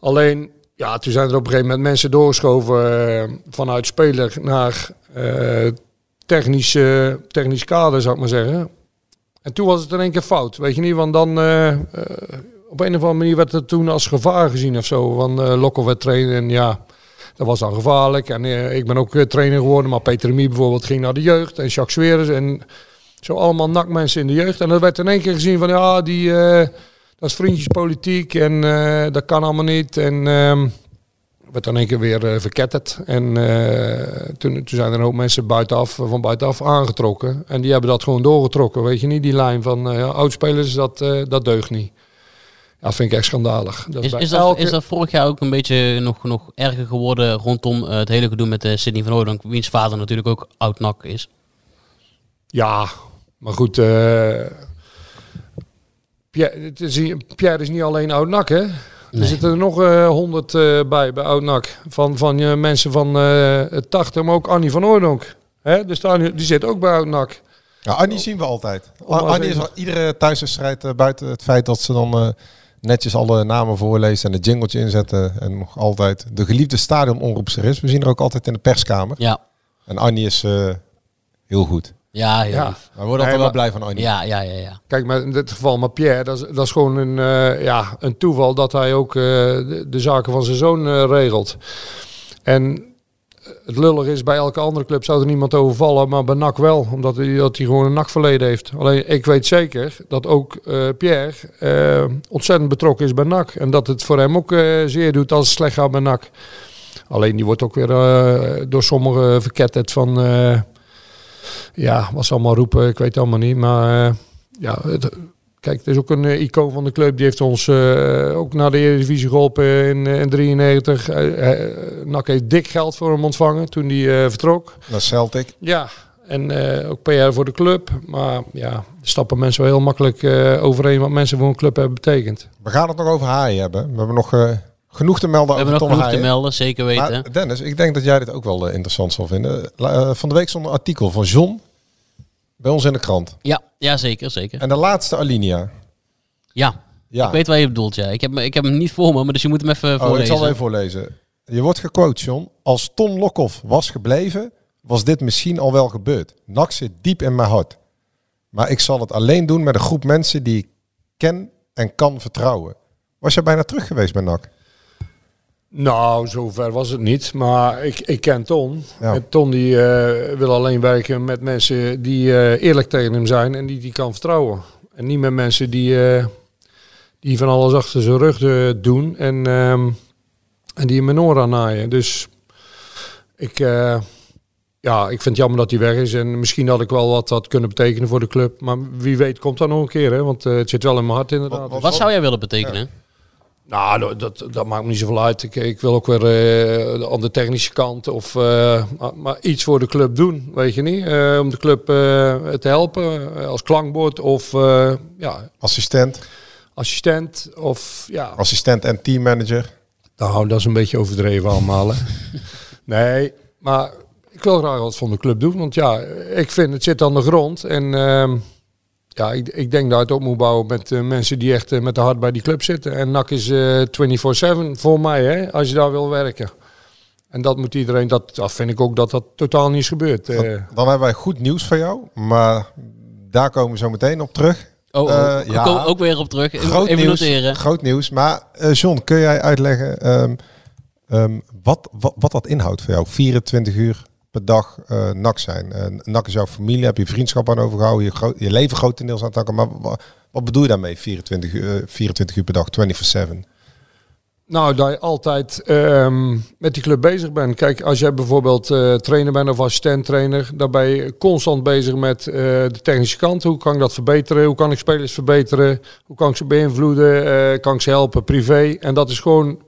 Alleen, ja, toen zijn er op een gegeven moment mensen doorgeschoven eh, vanuit speler naar eh technisch, eh, technisch kader, zou ik maar zeggen. En toen was het in één keer fout, weet je niet, want dan op een of andere manier werd het toen als gevaar gezien of zo. Van Lokkel werd trainen en ja, dat was dan gevaarlijk. En ik ben ook trainer geworden, maar Peter Remy bijvoorbeeld ging naar de jeugd en Jacques Sweres en zo allemaal nakmensen in de jeugd. En dat werd in één keer gezien van ja, die, dat is vriendjespolitiek en eh, dat kan allemaal niet. En ehm werd in één keer weer eh, verketterd. En eh, toen, toen zijn er een hoop mensen buitenaf, van buitenaf aangetrokken. En die hebben dat gewoon doorgetrokken, weet je niet? Die lijn van ja, oudspelers, dat, dat deugt niet. Ja, dat vind ik echt schandalig. Dat
Is, is, dat,
elke-
is dat vorig jaar ook een beetje nog, nog erger geworden rondom het hele gedoe met uh, Sidney van Hooydonk, wiens vader natuurlijk ook oud-nak is?
Ja, maar goed. Pierre, het is, niet- Pierre is niet alleen oud-nak, hè? Er zitten er nog eh, honderd bij, bij oud-nak. Van, van eh, mensen van eh 80, maar ook Annie van Oordonk. Hè? Dus die zit ook bij oud-nak.
Ja, Annie zien we altijd. Annie is al iedere thuiswedstrijd buiten het feit dat ze dan eh, netjes alle namen voorleest en een jingletje inzetten. En nog altijd de geliefde stadionomroepster is. We zien haar ook altijd in de perskamer.
Ja,
En Annie is eh, heel goed.
Ja, heel
Ja.
lief.
We worden altijd wel blij van Annie.
Ja, ja, ja, ja.
Kijk, maar in dit geval, maar Pierre, dat is, dat is gewoon een, eh, ja, een toeval dat hij ook eh, de, de zaken van zijn zoon eh, regelt. En het lullig is, bij elke andere club zou er niemand overvallen, maar bij NAC wel, omdat hij, dat hij gewoon een NAC-verleden heeft. Alleen, ik weet zeker dat ook eh, Pierre ontzettend betrokken is bij NAC. En dat het voor hem ook eh, zeer doet als het slecht gaat bij NAC. Alleen, die wordt ook weer eh, door sommigen verketterd van... ja, wat ze allemaal roepen, ik weet het allemaal niet. Maar eh, ja, het, kijk, het is ook een eh, icoon van de club. Die heeft ons eh, ook naar de Eredivisie geholpen in, in 93. Eh, eh, NAC heeft dik geld voor hem ontvangen toen hij vertrok.
Dat Celtic.
Ja, en eh, ook PR voor de club. Maar ja, stappen mensen wel heel makkelijk overeen wat mensen voor een club hebben betekend.
We gaan het nog over Haaien hebben. We hebben nog genoeg te melden
We hebben
over
nog
Tom
genoeg te melden, zeker weten.
Maar Dennis, ik denk dat jij dit ook wel eh, interessant zal vinden. Eh, van de week stond een artikel van John bij ons in de krant.
Ja, ja, zeker, zeker.
En de laatste alinea.
Ja,
Ja,
ik weet waar je bedoelt, ja. Ik heb, hem- ik heb hem niet voor me, maar dus je moet hem even
oh, ik
voorlezen.
zal hem even voorlezen. Je wordt gequote, John. Als Ton Lokhoff was gebleven, was dit misschien al wel gebeurd. NAC zit diep in mijn hart. Maar ik zal het alleen doen met een groep mensen die ik ken en kan vertrouwen. Was jij bijna terug geweest bij NAC?
Nou, zover was het niet. Maar ik, ik ken Ton.
Ja.
En Ton die eh, wil alleen werken met mensen die eh, eerlijk tegen hem zijn en die die kan vertrouwen. En niet met mensen die, eh, die van alles achter zijn rug doen en, ehm, en die hem een oor aan naaien. Dus ik, eh, ja, ik vind het jammer dat hij weg is. En misschien had ik wel wat had kunnen betekenen voor de club. Maar wie weet komt dat nog een keer. Hè? Want eh, het zit wel in mijn hart inderdaad.
Wat-
Wat zou jij willen betekenen?
Nou, dat- dat, maakt me niet zoveel uit. Ik, ik wil ook weer eh, aan de technische kant of eh, maar, iets voor de club doen, weet je niet? Eh, om de club te helpen als klankbord of ja,
Assistent,
assistent of ja.
assistent en teammanager.
Nou, dat is een beetje overdreven allemaal. Hè? nee, maar ik wil graag wat van de club doen, want ja, ik vind het zit aan de grond en ehm, ja, ik, ik denk dat het op moet bouwen met eh, mensen die echt eh, met de hart bij die club zitten. En NAC is eh 24/7 voor mij, hè, als je daar wil werken. En dat moet iedereen, dat, dat vind ik ook dat dat totaal niet is gebeurd. eh.
Dan hebben wij goed nieuws voor jou, maar daar komen we zo meteen op terug.
Oh, oh
Eh, ja.
kom ook weer op terug.
Groot
even
nieuws,
noteren.
groot nieuws. Maar eh, John, kun jij uitleggen ehm, ehm, wat, wat, wat dat inhoudt voor jou? 24 uur per dag eh NAC zijn. Eh NAC is jouw familie, heb je vriendschap aan overgehouden, je, je leven grotendeels aan het. Maar wa- wat bedoel je daarmee, 24 uur, eh, 24 uur per dag, 24-7?
Nou, dat je altijd ehm, met die club bezig bent. Kijk, als jij bijvoorbeeld eh, trainer bent of assistent-trainer, dan ben je constant bezig met de technische kant. Hoe kan ik dat verbeteren? Hoe kan ik spelers verbeteren? Hoe kan ik ze beïnvloeden? Kan ik ze helpen privé? En dat is gewoon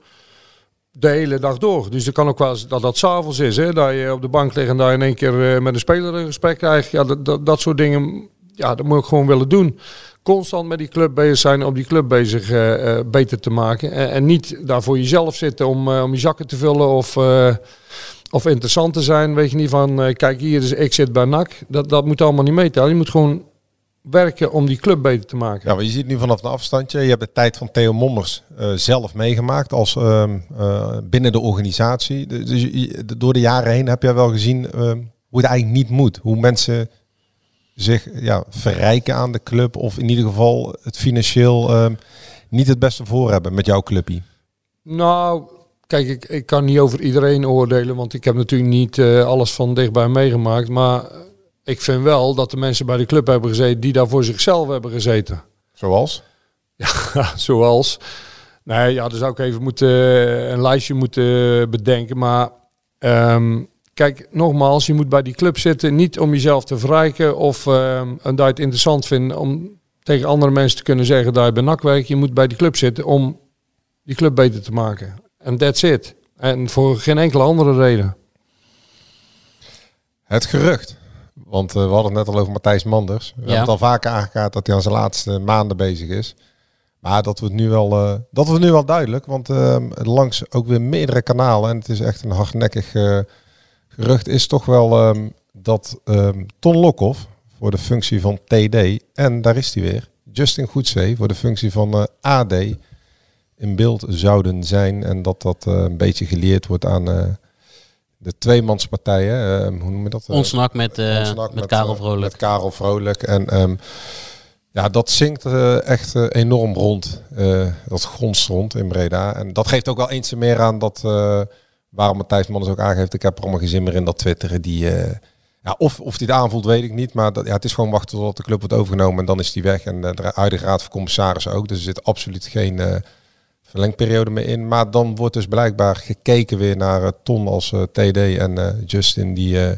de hele dag door. Dus het kan ook wel eens dat dat s'avonds is, hè, dat je op de bank ligt en daar in één keer eh, met een speler een gesprek krijgt. Ja, dat, dat, dat soort dingen, ja, dat moet ik gewoon willen doen constant met die club bezig zijn, om die club bezig eh, eh, beter te maken. En, en niet daar voor jezelf zitten om, om je zakken te vullen of, of interessant te zijn. Weet je niet van, kijk hier, is, ik zit bij NAC. Dat, dat moet allemaal niet meetellen. Je moet gewoon werken om die club beter te maken.
Ja, maar je ziet nu vanaf een afstandje. Je hebt de tijd van Theo Mommers eh, zelf meegemaakt als ehm, eh, binnen de organisatie. Dus je- door de jaren heen heb je wel gezien ehm, hoe het eigenlijk niet moet. Hoe mensen zich ja, verrijken aan de club of in ieder geval het financieel ehm, niet het beste voor hebben met jouw clubje.
Nou, kijk, ik, ik kan niet over iedereen oordelen, want ik heb natuurlijk niet eh, alles van dichtbij meegemaakt. Maar ik vind wel dat de mensen bij de club hebben gezeten die daar voor zichzelf hebben gezeten.
Zoals?
Ja, zoals. Nee, ja, dan zou ik even moeten, een lijstje moeten bedenken. Maar ehm, kijk, nogmaals, je moet bij die club zitten niet om jezelf te verrijken of en dat je het interessant vindt om tegen andere mensen te kunnen zeggen dat je bij NAC werkt. Je moet bij die club zitten om die club beter te maken. En that's it. En voor geen enkele andere reden.
Het gerucht. Want eh, we hadden het net al over Matthijs Manders. We
Ja.
hebben het al vaker aangekaart dat hij aan zijn laatste maanden bezig is. Maar dat wordt nu wel, eh, dat wordt nu wel duidelijk. Want eh, langs ook weer meerdere kanalen. En het is echt een hardnekkig eh, gerucht. Is toch wel ehm, dat ehm, Ton Lokhoff voor de functie van TD. En daar is hij weer. Justin Goedzee voor de functie van AD. In beeld zouden zijn. En dat dat een beetje geleerd wordt aan... eh, de tweemanspartijen, eh, hoe noem je dat? Eh,
Ontsnak met, eh,
Ontsnak
met Karel
eh,
Vrolijk.
Met Karel Vrolijk. En ehm, ja, dat zinkt eh, echt eh, enorm rond. eh, dat gonst rond in Breda. En dat geeft ook wel eens meer aan dat... eh, waarom Matthijs Manders ook aangeeft... ik heb er allemaal geen zin meer in dat twitteren. Die, eh, ja, of, of die het aanvoelt, weet ik niet. Maar dat, ja, het is gewoon wachten tot de club wordt overgenomen... en dan is die weg. En eh, de huidige raad van commissarissen ook. Dus er zit absoluut geen... verlengperiode mee in. Maar dan wordt dus blijkbaar gekeken weer naar eh, Ton als eh, TD en eh, Justin die... eh,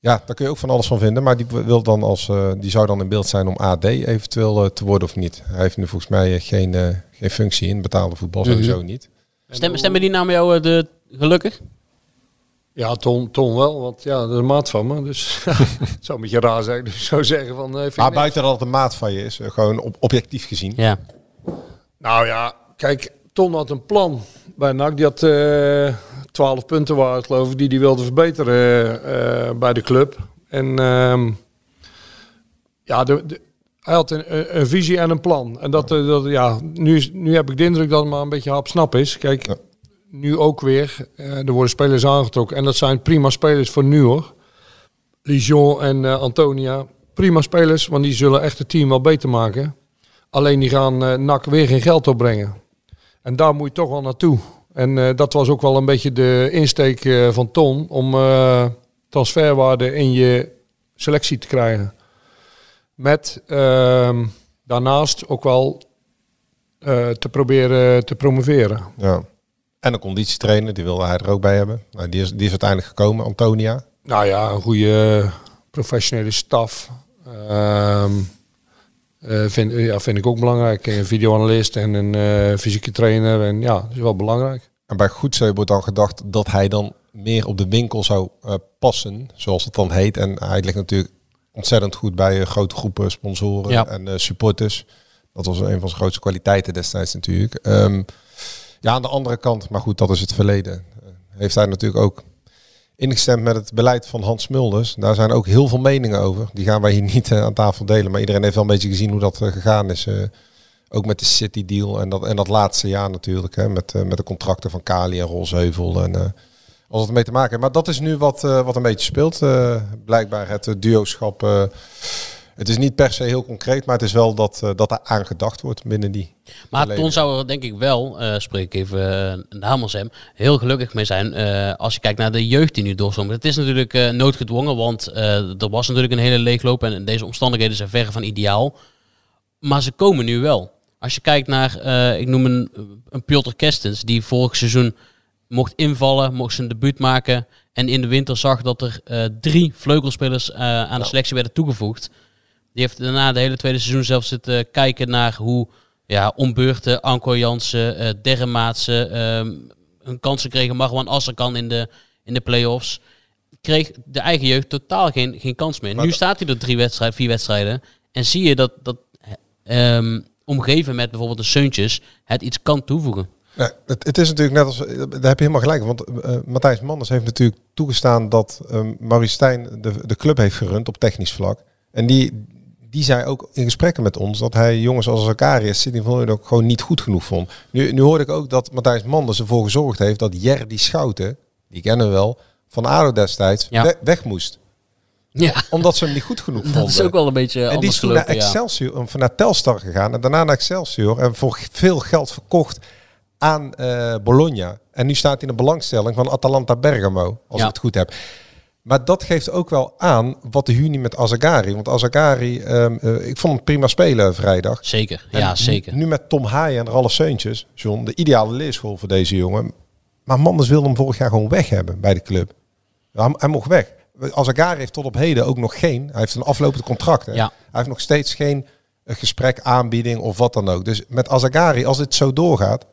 ja, daar kun je ook van alles van vinden. Maar die wil dan als eh, die zou dan in beeld zijn om AD eventueel te worden of niet. Hij heeft nu volgens mij geen, eh, geen functie in betaalde voetbal
Mhm.
sowieso niet.
Stemmen, stemmen die naam jou eh, de, gelukkig?
Ja, Ton, Ton wel, want ja, dat is een maat van me. Dus het zou een beetje raar zijn. Dus zou zeggen van... eh, vind ik
Maar buiten dat het een maat van je is, gewoon op, objectief gezien.
Ja.
Nou ja, kijk, Ton had een plan bij NAC. Die had eh 12 punten waard, geloof ik, die hij wilde verbeteren eh, bij de club. En ehm, ja, de, de- hij had een, visie en een plan. En dat, eh, dat ja, nu, nu heb ik de indruk dat het maar een beetje hapsnap is. Kijk,
Ja.
nu ook weer. eh, er worden spelers aangetrokken. En dat zijn prima spelers voor nu hoor. Lijon en eh, Antonia. Prima spelers, want die zullen echt het team wel beter maken. Alleen die gaan eh NAC weer geen geld opbrengen. En daar moet je toch wel naartoe. En eh, dat was ook wel een beetje de insteek eh, van Ton om transferwaarde in je selectie te krijgen. Met ehm, daarnaast ook wel te proberen te promoveren.
Ja. En een conditietrainer, die wilde hij er ook bij hebben. Nou, die, is, die is uiteindelijk gekomen, Antonia.
Nou ja, een goede professionele staf. Ehm, eh, vind, ja, vind ik ook belangrijk. Een videoanalist en een eh, fysieke trainer. En ja, dat is wel belangrijk.
En bij Goedzee wordt dan gedacht dat hij dan meer op de winkel zou eh, passen, zoals het dan heet. En hij ligt natuurlijk ontzettend goed bij grote groepen sponsoren
Ja.
en eh, supporters. Dat was een van zijn grootste kwaliteiten destijds natuurlijk. Ehm, ja, aan de andere kant, maar goed, dat is het verleden. heeft hij natuurlijk ook ingestemd met het beleid van Hans Mulders. Daar zijn ook heel veel meningen over. Die gaan wij hier niet eh, aan tafel delen. Maar iedereen heeft wel een beetje gezien hoe dat eh, gegaan is. eh, ook met de City deal en dat, en dat laatste jaar natuurlijk. Hè, met, met de contracten van Kali en Rolsheuvel. En, alles wat mee te maken heeft. Maar dat is nu wat, wat een beetje speelt. blijkbaar het uh, duoschap. Eh, het is niet per se heel concreet, maar het is wel dat, eh, dat er aangedacht wordt binnen die.
Maar
verleden.
Ton zou er denk ik wel, eh spreek ik even uh, namens hem, heel gelukkig mee zijn eh, als je kijkt naar de jeugd die nu doorstroomt. Het is natuurlijk eh, noodgedwongen, want eh, er was natuurlijk een hele leegloop en deze omstandigheden zijn verre van ideaal. Maar ze komen nu wel. Als je kijkt naar, eh, ik noem een, een Piotr Kestens, die vorig seizoen mocht invallen, mocht zijn debuut maken. En in de winter zag dat er uh, drie vleugelspelers uh, aan de selectie werden toegevoegd. Die heeft daarna de hele tweede seizoen zelfs zitten kijken naar hoe ja, Ombeurten, Anko Jansen, uh, Derremaatsen um, hun kansen kregen. Marwan Asserkan in de, in de play-offs. Kreeg de eigen jeugd totaal geen, geen kans meer.
Maar
nu staat hij er drie wedstrijden, vier wedstrijden. En zie je dat, dat um, omgeven met bijvoorbeeld de Seuntjes het iets kan toevoegen.
Ja, het, het is natuurlijk net als, eh, daar heb je helemaal gelijk. Want eh, Matthijs Manders heeft natuurlijk toegestaan dat um, Maurice Stijn de, de club heeft gerund op technisch vlak. En die, die zei ook in gesprekken met ons dat hij jongens als Zakarius Sidney van ook gewoon niet goed genoeg vond. Nu, nu hoorde ik ook dat Matthijs Manders ervoor gezorgd heeft dat Jer die Schouten, die kennen we wel, van ADO destijds,
Ja.
we- weg moest.
Ja,
Omdat ze hem niet goed genoeg vonden.
dat is ook wel een beetje
En die is toen naar
gelopen, ja.
Excelsior, of naar Telstar gegaan en daarna naar Excelsior en voor veel geld verkocht aan eh, Bologna. En nu staat hij in de belangstelling van Atalanta Bergamo, als
Ja.
ik het goed heb. Maar dat geeft ook wel aan wat de Huni met Azagari. Want Azagari, ehm, eh, ik vond hem prima spelen vrijdag.
Zeker,
En
ja zeker.
Nu met Tom Haaien en Ralf Seuntjes, John, de ideale leerschool voor deze jongen. Maar Manders wilde hem vorig jaar gewoon weg hebben bij de club. Hij, hij mocht weg. Azagari heeft tot op heden ook nog geen, hij heeft een aflopend contract. Hè?
Ja.
Hij heeft nog steeds geen eh, gesprek, aanbieding of wat dan ook. Dus met Azagari, als dit zo doorgaat,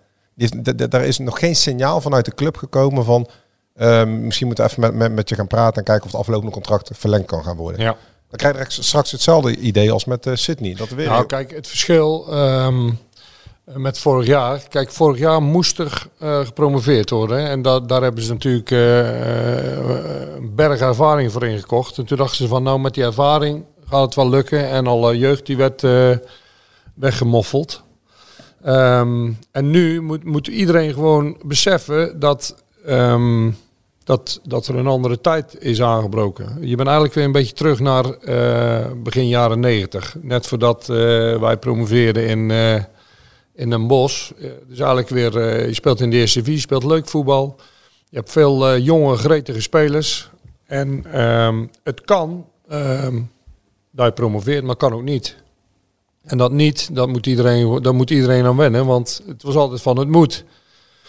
daar is nog geen signaal vanuit de club gekomen van ehm, misschien moeten we even met, met, met je gaan praten en kijken of het aflopende contract verlengd kan gaan worden.
Ja.
Dan krijg je straks hetzelfde idee als met eh, Sydney. Dat er weer
Nou, kijk, het verschil ehm, met vorig jaar. Kijk, vorig jaar moest er eh, gepromoveerd worden. hè. En da daar hebben ze natuurlijk eh, een berg ervaring voor ingekocht. En toen dachten ze van, nou, met die ervaring gaat het wel lukken. En alle jeugd die werd weggemoffeld. Ehm, en nu moet, moet iedereen gewoon beseffen dat, dat, dat er een andere tijd is aangebroken. Je bent eigenlijk weer een beetje terug naar eh, begin jaren negentig. Net voordat eh, wij promoveerden in, eh in Den Bosch. Dus eigenlijk weer, je speelt in de eerste divisie, je speelt leuk voetbal. Je hebt veel jonge, gretige spelers. En ehm, het kan ehm, dat je promoveert, maar kan ook niet. En dat niet, dat moet iedereen, dat moet iedereen aan wennen, want het was altijd van het moet.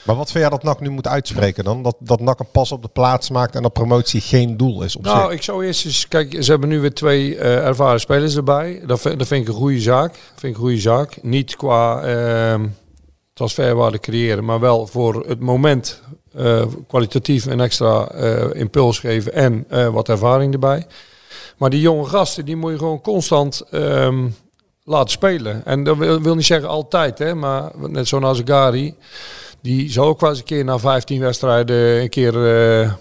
Maar wat vind jij dat NAC nu moet uitspreken dan? Dat, dat NAC een pas op de plaats maakt en dat promotie geen doel is op
Nou,
zich?
ik zou eerst eens... Kijk, ze hebben nu weer twee eh, ervaren spelers erbij. Dat, vind- dat vind ik een goede zaak. vind ik een goede zaak. Niet qua ehm transferwaarde creëren, maar wel voor het moment eh, kwalitatief een extra eh, impuls geven en wat ervaring erbij. Maar die jonge gasten, die moet je gewoon constant ehm, laten spelen. En dat wil, wil niet zeggen altijd, hè, maar net zo'n Azagari, die zou ook wel eens een keer na 15 wedstrijden een keer eh,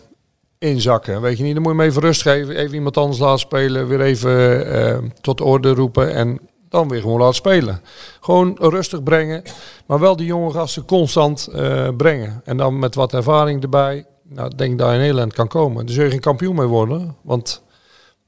inzakken. Weet je niet, dan moet je hem even rust geven, even iemand anders laten spelen, weer even eh, tot orde roepen en dan weer gewoon laten spelen. Gewoon rustig brengen, maar wel die jonge gasten constant eh, brengen. En dan met wat ervaring erbij, nou, ik denk dat je in Nederland kan komen. Daar zul je geen kampioen mee worden, want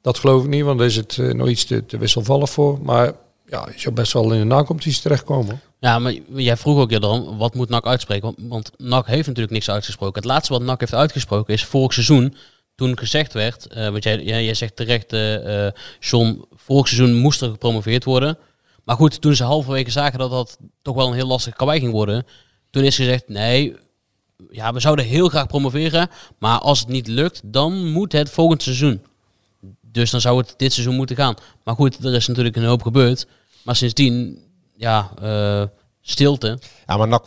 dat geloof ik niet, want daar is het nog iets te, wisselvallig voor. Maar ja, je zou best wel in de nacompetitie terechtkomen.
Ja, maar jij vroeg ook eerder, wat moet NAC uitspreken? Want, want NAC heeft natuurlijk niks uitgesproken. Het laatste wat NAC heeft uitgesproken is vorig seizoen, toen gezegd werd, eh want jij, jij, jij zegt terecht, eh, John, vorig seizoen moest er gepromoveerd worden. Maar goed, toen ze halverwege zagen dat dat toch wel een heel lastig karwei ging worden, toen is gezegd, nee, ja, we zouden heel graag promoveren, maar als het niet lukt, dan moet het volgend seizoen. Dus dan zou het dit seizoen moeten gaan. Maar goed, er is natuurlijk een hoop gebeurd. Maar sindsdien, ja, eh, stilte.
Ja, maar NAC,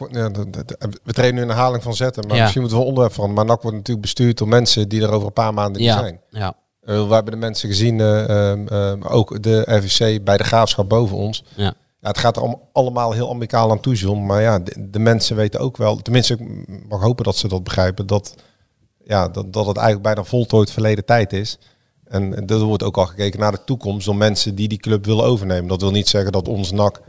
dat- we treden nu een herhaling van zetten, maar
Ja.
misschien moeten we onderwerp van. Maar NAC wordt natuurlijk bestuurd door mensen die er over een paar maanden niet
Ja,
zijn.
ja,
Eh, we hebben de mensen gezien, eh, ehm, ehm, ook de RVC bij de graafschap boven ons.
ja.
Ja, het gaat er om- allemaal heel amicaal aan toe, John. Maar ja, de, de mensen weten ook wel, tenminste, ik mag hopen dat ze dat begrijpen, dat, ja, dat, dat het eigenlijk bijna voltooid verleden tijd is. En er wordt ook al gekeken naar de toekomst door mensen die die club willen overnemen. Dat wil niet zeggen dat ons NAC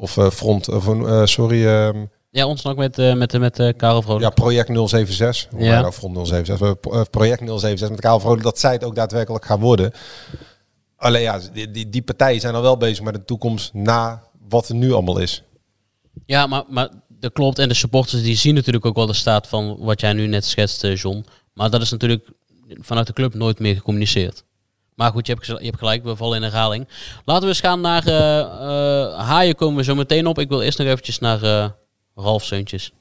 of eh, Front, of, eh, sorry, ehm,
Ja, ons nog met, eh met, met eh Karel Vrolijk.
ja, project 076. Hoe
Ja.
nou Front 076? We- pro- eh, project 076 met Karel Vrolijk, dat zij het ook daadwerkelijk gaan worden. Alleen ja, die, die, die partijen zijn al wel bezig met de toekomst na wat er nu allemaal is.
Ja, maar, maar dat klopt. En de supporters die zien natuurlijk ook wel de staat van wat jij nu net schetst, John. Maar dat is natuurlijk vanuit de club nooit meer gecommuniceerd. Maar goed, je hebt, je hebt gelijk, we vallen in herhaling. Laten we eens gaan naar eh, eh, Haaien komen we zo meteen op. Ik wil eerst nog eventjes naar eh Ralf Seuntjes.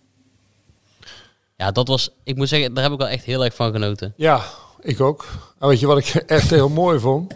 Ja, dat was, ik moet zeggen, daar heb ik wel echt heel erg van genoten.
Ja, ik ook. En weet je wat ik echt heel mooi vond?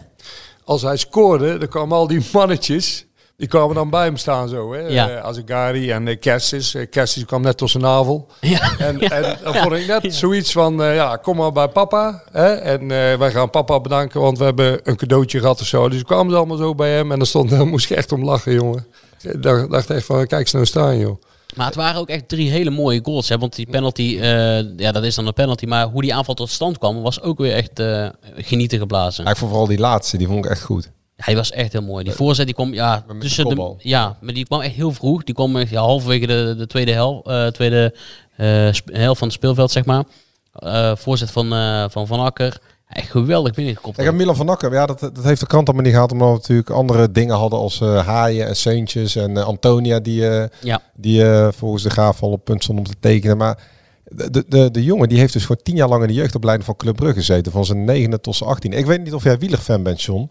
Als hij scoorde, dan kwamen al die mannetjes. Die kwamen dan bij hem staan zo. Hè?
Ja.
Eh, Azagari en uh, Kersis. Eh, Kersis kwam net tot zijn navel.
Ja,
En,
ja,
en dan vond ik net
ja.
zoiets van, eh, ja, kom maar bij papa. Hè? En eh, wij gaan papa bedanken, want we hebben een cadeautje gehad of zo. Dus kwamen ze allemaal zo bij hem. En dan stond, daar moest ik echt om lachen, jongen. Ik dacht, dacht echt van, kijk eens nou staan, joh.
Maar het waren ook echt drie hele mooie goals. Hè? Want die penalty, eh, ja, dat is dan een penalty. Maar hoe die aanval tot stand kwam, was ook weer echt eh, genieten geblazen.
Ja, ik vond vooral die laatste, die vond ik echt goed.
Hij was echt heel mooi. Die voorzet die kwam ja, tussen de,
kopbal.
ja, maar die kwam echt heel vroeg. Die kwam echt, ja, halverwege de, de tweede, hel, eh, tweede eh, sp- helft van het speelveld, zeg maar. Eh, voorzet van eh, Van, van Akker. Echt geweldig binnengekopt.
Kijk, en Milan van Akker, ja, dat, dat heeft de krant allemaal niet gehad, omdat we natuurlijk andere dingen hadden als eh, Haaien en Seuntjes en eh, Antonia, die, eh,
Ja.
die eh, volgens de Graaf al op punt stond om te tekenen. Maar de, de, de, de jongen die heeft dus gewoon tien jaar lang in de jeugdopleiding van Club Brugge gezeten, van zijn negende tot zijn achttiende. Ik weet niet of jij wielerfan bent, John,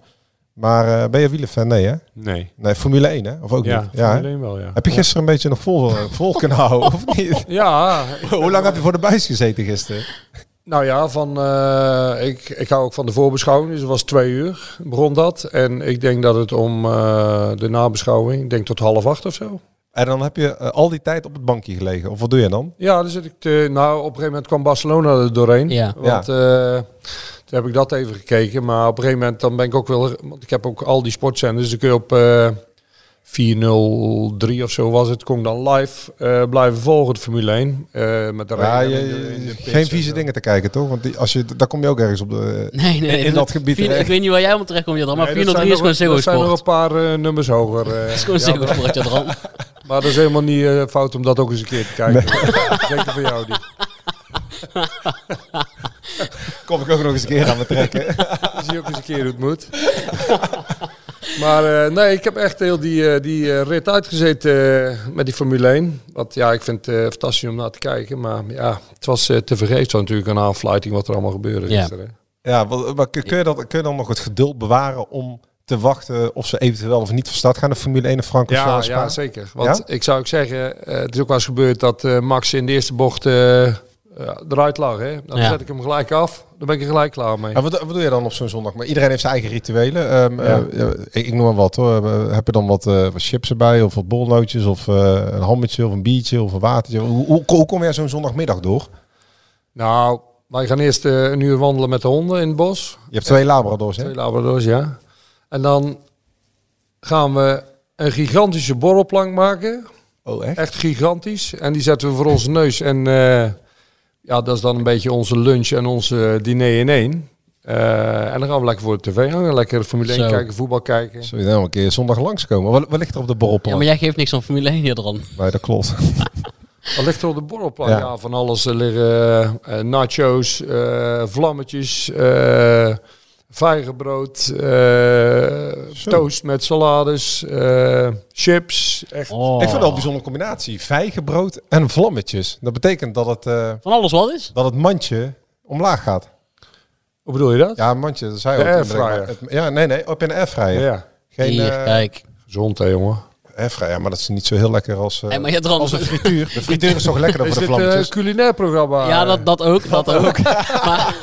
maar eh, ben je wielerfan? Nee, hè?
Nee.
Nee, Formule 1, hè? Of ook
Ja,
niet? Ja?
Formule 1 wel, ja.
Heb je gisteren een beetje nog vol, eh, vol kunnen houden, of niet?
Ja.
Hoe lang heb je voor de buis gezeten gisteren?
Nou ja, van, eh, ik, ik hou ook van de voorbeschouwing. Dus het was twee uur, begon dat. En ik denk dat het om eh, de nabeschouwing, ik denk tot half acht of zo.
En dan heb je al die tijd op het bankje gelegen. Of wat doe je dan?
Ja, dan zit ik te, nou, op een gegeven moment kwam Barcelona er doorheen.
Ja.
Want eh, toen heb ik dat even gekeken. Maar op een gegeven moment dan ben ik ook wel... Want ik heb ook al die sportzenders. Dus dan kun je op eh 403 of zo was het. Kon ik dan live eh, blijven volgen, de Formule 1. eh, met de
Ja, je,
in de- in de pits
geen
en
vieze dingen te kijken, toch? Want die, als je, daar kom je ook ergens op de...
Nee, nee,
in dat gebied
Vier-. Ik weet niet waar jij om terecht komt, Jadran, maar
Nee,
403 is gewoon Ziggo
Dat zijn nog
Sport.
een paar eh, nummers hoger. eh.
Dat is gewoon Ziggo
maar-
Sport, Jadran.
Maar dat is helemaal niet eh, fout om dat ook eens een keer te kijken. Zeker voor jou. Die.
Kom ik ook nog eens een keer aan me trekken.
Dan zie je ook eens een keer hoe het moet. Maar eh, nee, ik heb echt heel die, eh, die eh, rit uitgezeten eh, met die Formule 1. Want ja, ik vind het eh, fantastisch om naar te kijken. Maar ja, het was eh, te vergeefs zo natuurlijk een aanfluiting wat er allemaal gebeurde
Ja.
gisteren.
Ja, wat- maar kun je, dat, kun je dan nog het geduld bewaren om te wachten of ze eventueel of niet van start gaan de Formule 1 in Frankrijk?
Ja, ja, zeker. Want ik zou ook zeggen, eh, het is ook wel eens gebeurd dat eh, Max in de eerste bocht eh, eh, eruit lag. Hè? Dan
Ja.
zet ik hem gelijk af. Dan ben ik er gelijk klaar mee.
En wat, wat doe je dan op zo'n zondag? Maar iedereen heeft zijn eigen rituelen. Ehm,
Ja.
eh, ik, ik noem maar wat hoor. Eh, Heb je dan wat, eh, wat chips erbij? Of wat bolnootjes? Of eh, een hammetje? Of een biertje? Of een watertje? Hoe, hoe, hoe kom jij zo'n zondagmiddag door?
Nou, wij gaan eerst een uur wandelen met de honden in het bos.
Je hebt twee labradors, hè?
Twee labradors, ja. En dan gaan we een gigantische borrelplank maken.
Oh, echt?
Echt gigantisch. En die zetten we voor onze neus. En eh, ja, dat is dan een beetje onze lunch en onze diner in één. Eh, en dan gaan we lekker voor de tv hangen. Lekker Formule 1
Zo.
kijken, voetbal kijken.
Zul je dan een keer zondag langskomen? Wat, wat ligt er op de borrelplank?
Ja, maar jij geeft niks aan Formule 1, Jadran.
Nee, dat klopt.
Wat ligt er op de borrelplank?
Ja.
Ja. van alles. Er liggen eh, nachos, eh, vlammetjes, eh vijgenbrood, eh, toast met salades, eh, chips. Echt.
Oh.
Ik vind het wel een bijzondere combinatie. Vijgenbrood en vlammetjes. Dat betekent dat het, eh,
Van alles wat is?
dat het mandje omlaag gaat.
Hoe bedoel je dat?
Ja, een mandje. Dat zei ook.
airfryer.
Het- Ja, nee, nee. Op een airfryer.
Ja.
Geen
Hier, kijk.
Gezond hè, jongen.
Airfryer, maar dat is niet zo heel lekker als, eh,
Hey, maar Jadran,
als een frituur. De frituur is toch lekkerder
Is
voor de
dit een
vlammetjes?
culinair programma?
Ja, dat, dat ook. Dat ook. maar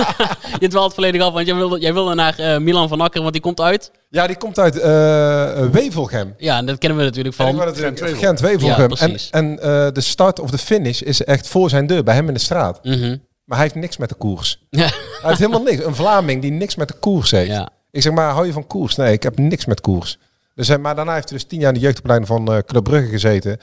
je dwaalt volledig af, want jij wilde, jij wilde naar eh, Milan van Akker, want die komt uit.
Ja, die komt uit eh Wevelgem.
Ja, en dat kennen we natuurlijk van.
natuurlijk-.
Gent-Wevelgem.
Ja,
en eh, de start of de finish is echt voor zijn deur, bij hem in de straat.
Mhm.
Maar hij heeft niks met de koers.
Ja.
Hij heeft helemaal niks. Een Vlaming die niks met de koers heeft.
Ja.
Ik zeg maar, hou je van koers? Nee, ik heb niks met koers. Dus, hij- maar daarna heeft hij dus tien jaar in de jeugdopleiding van eh Club Brugge gezeten.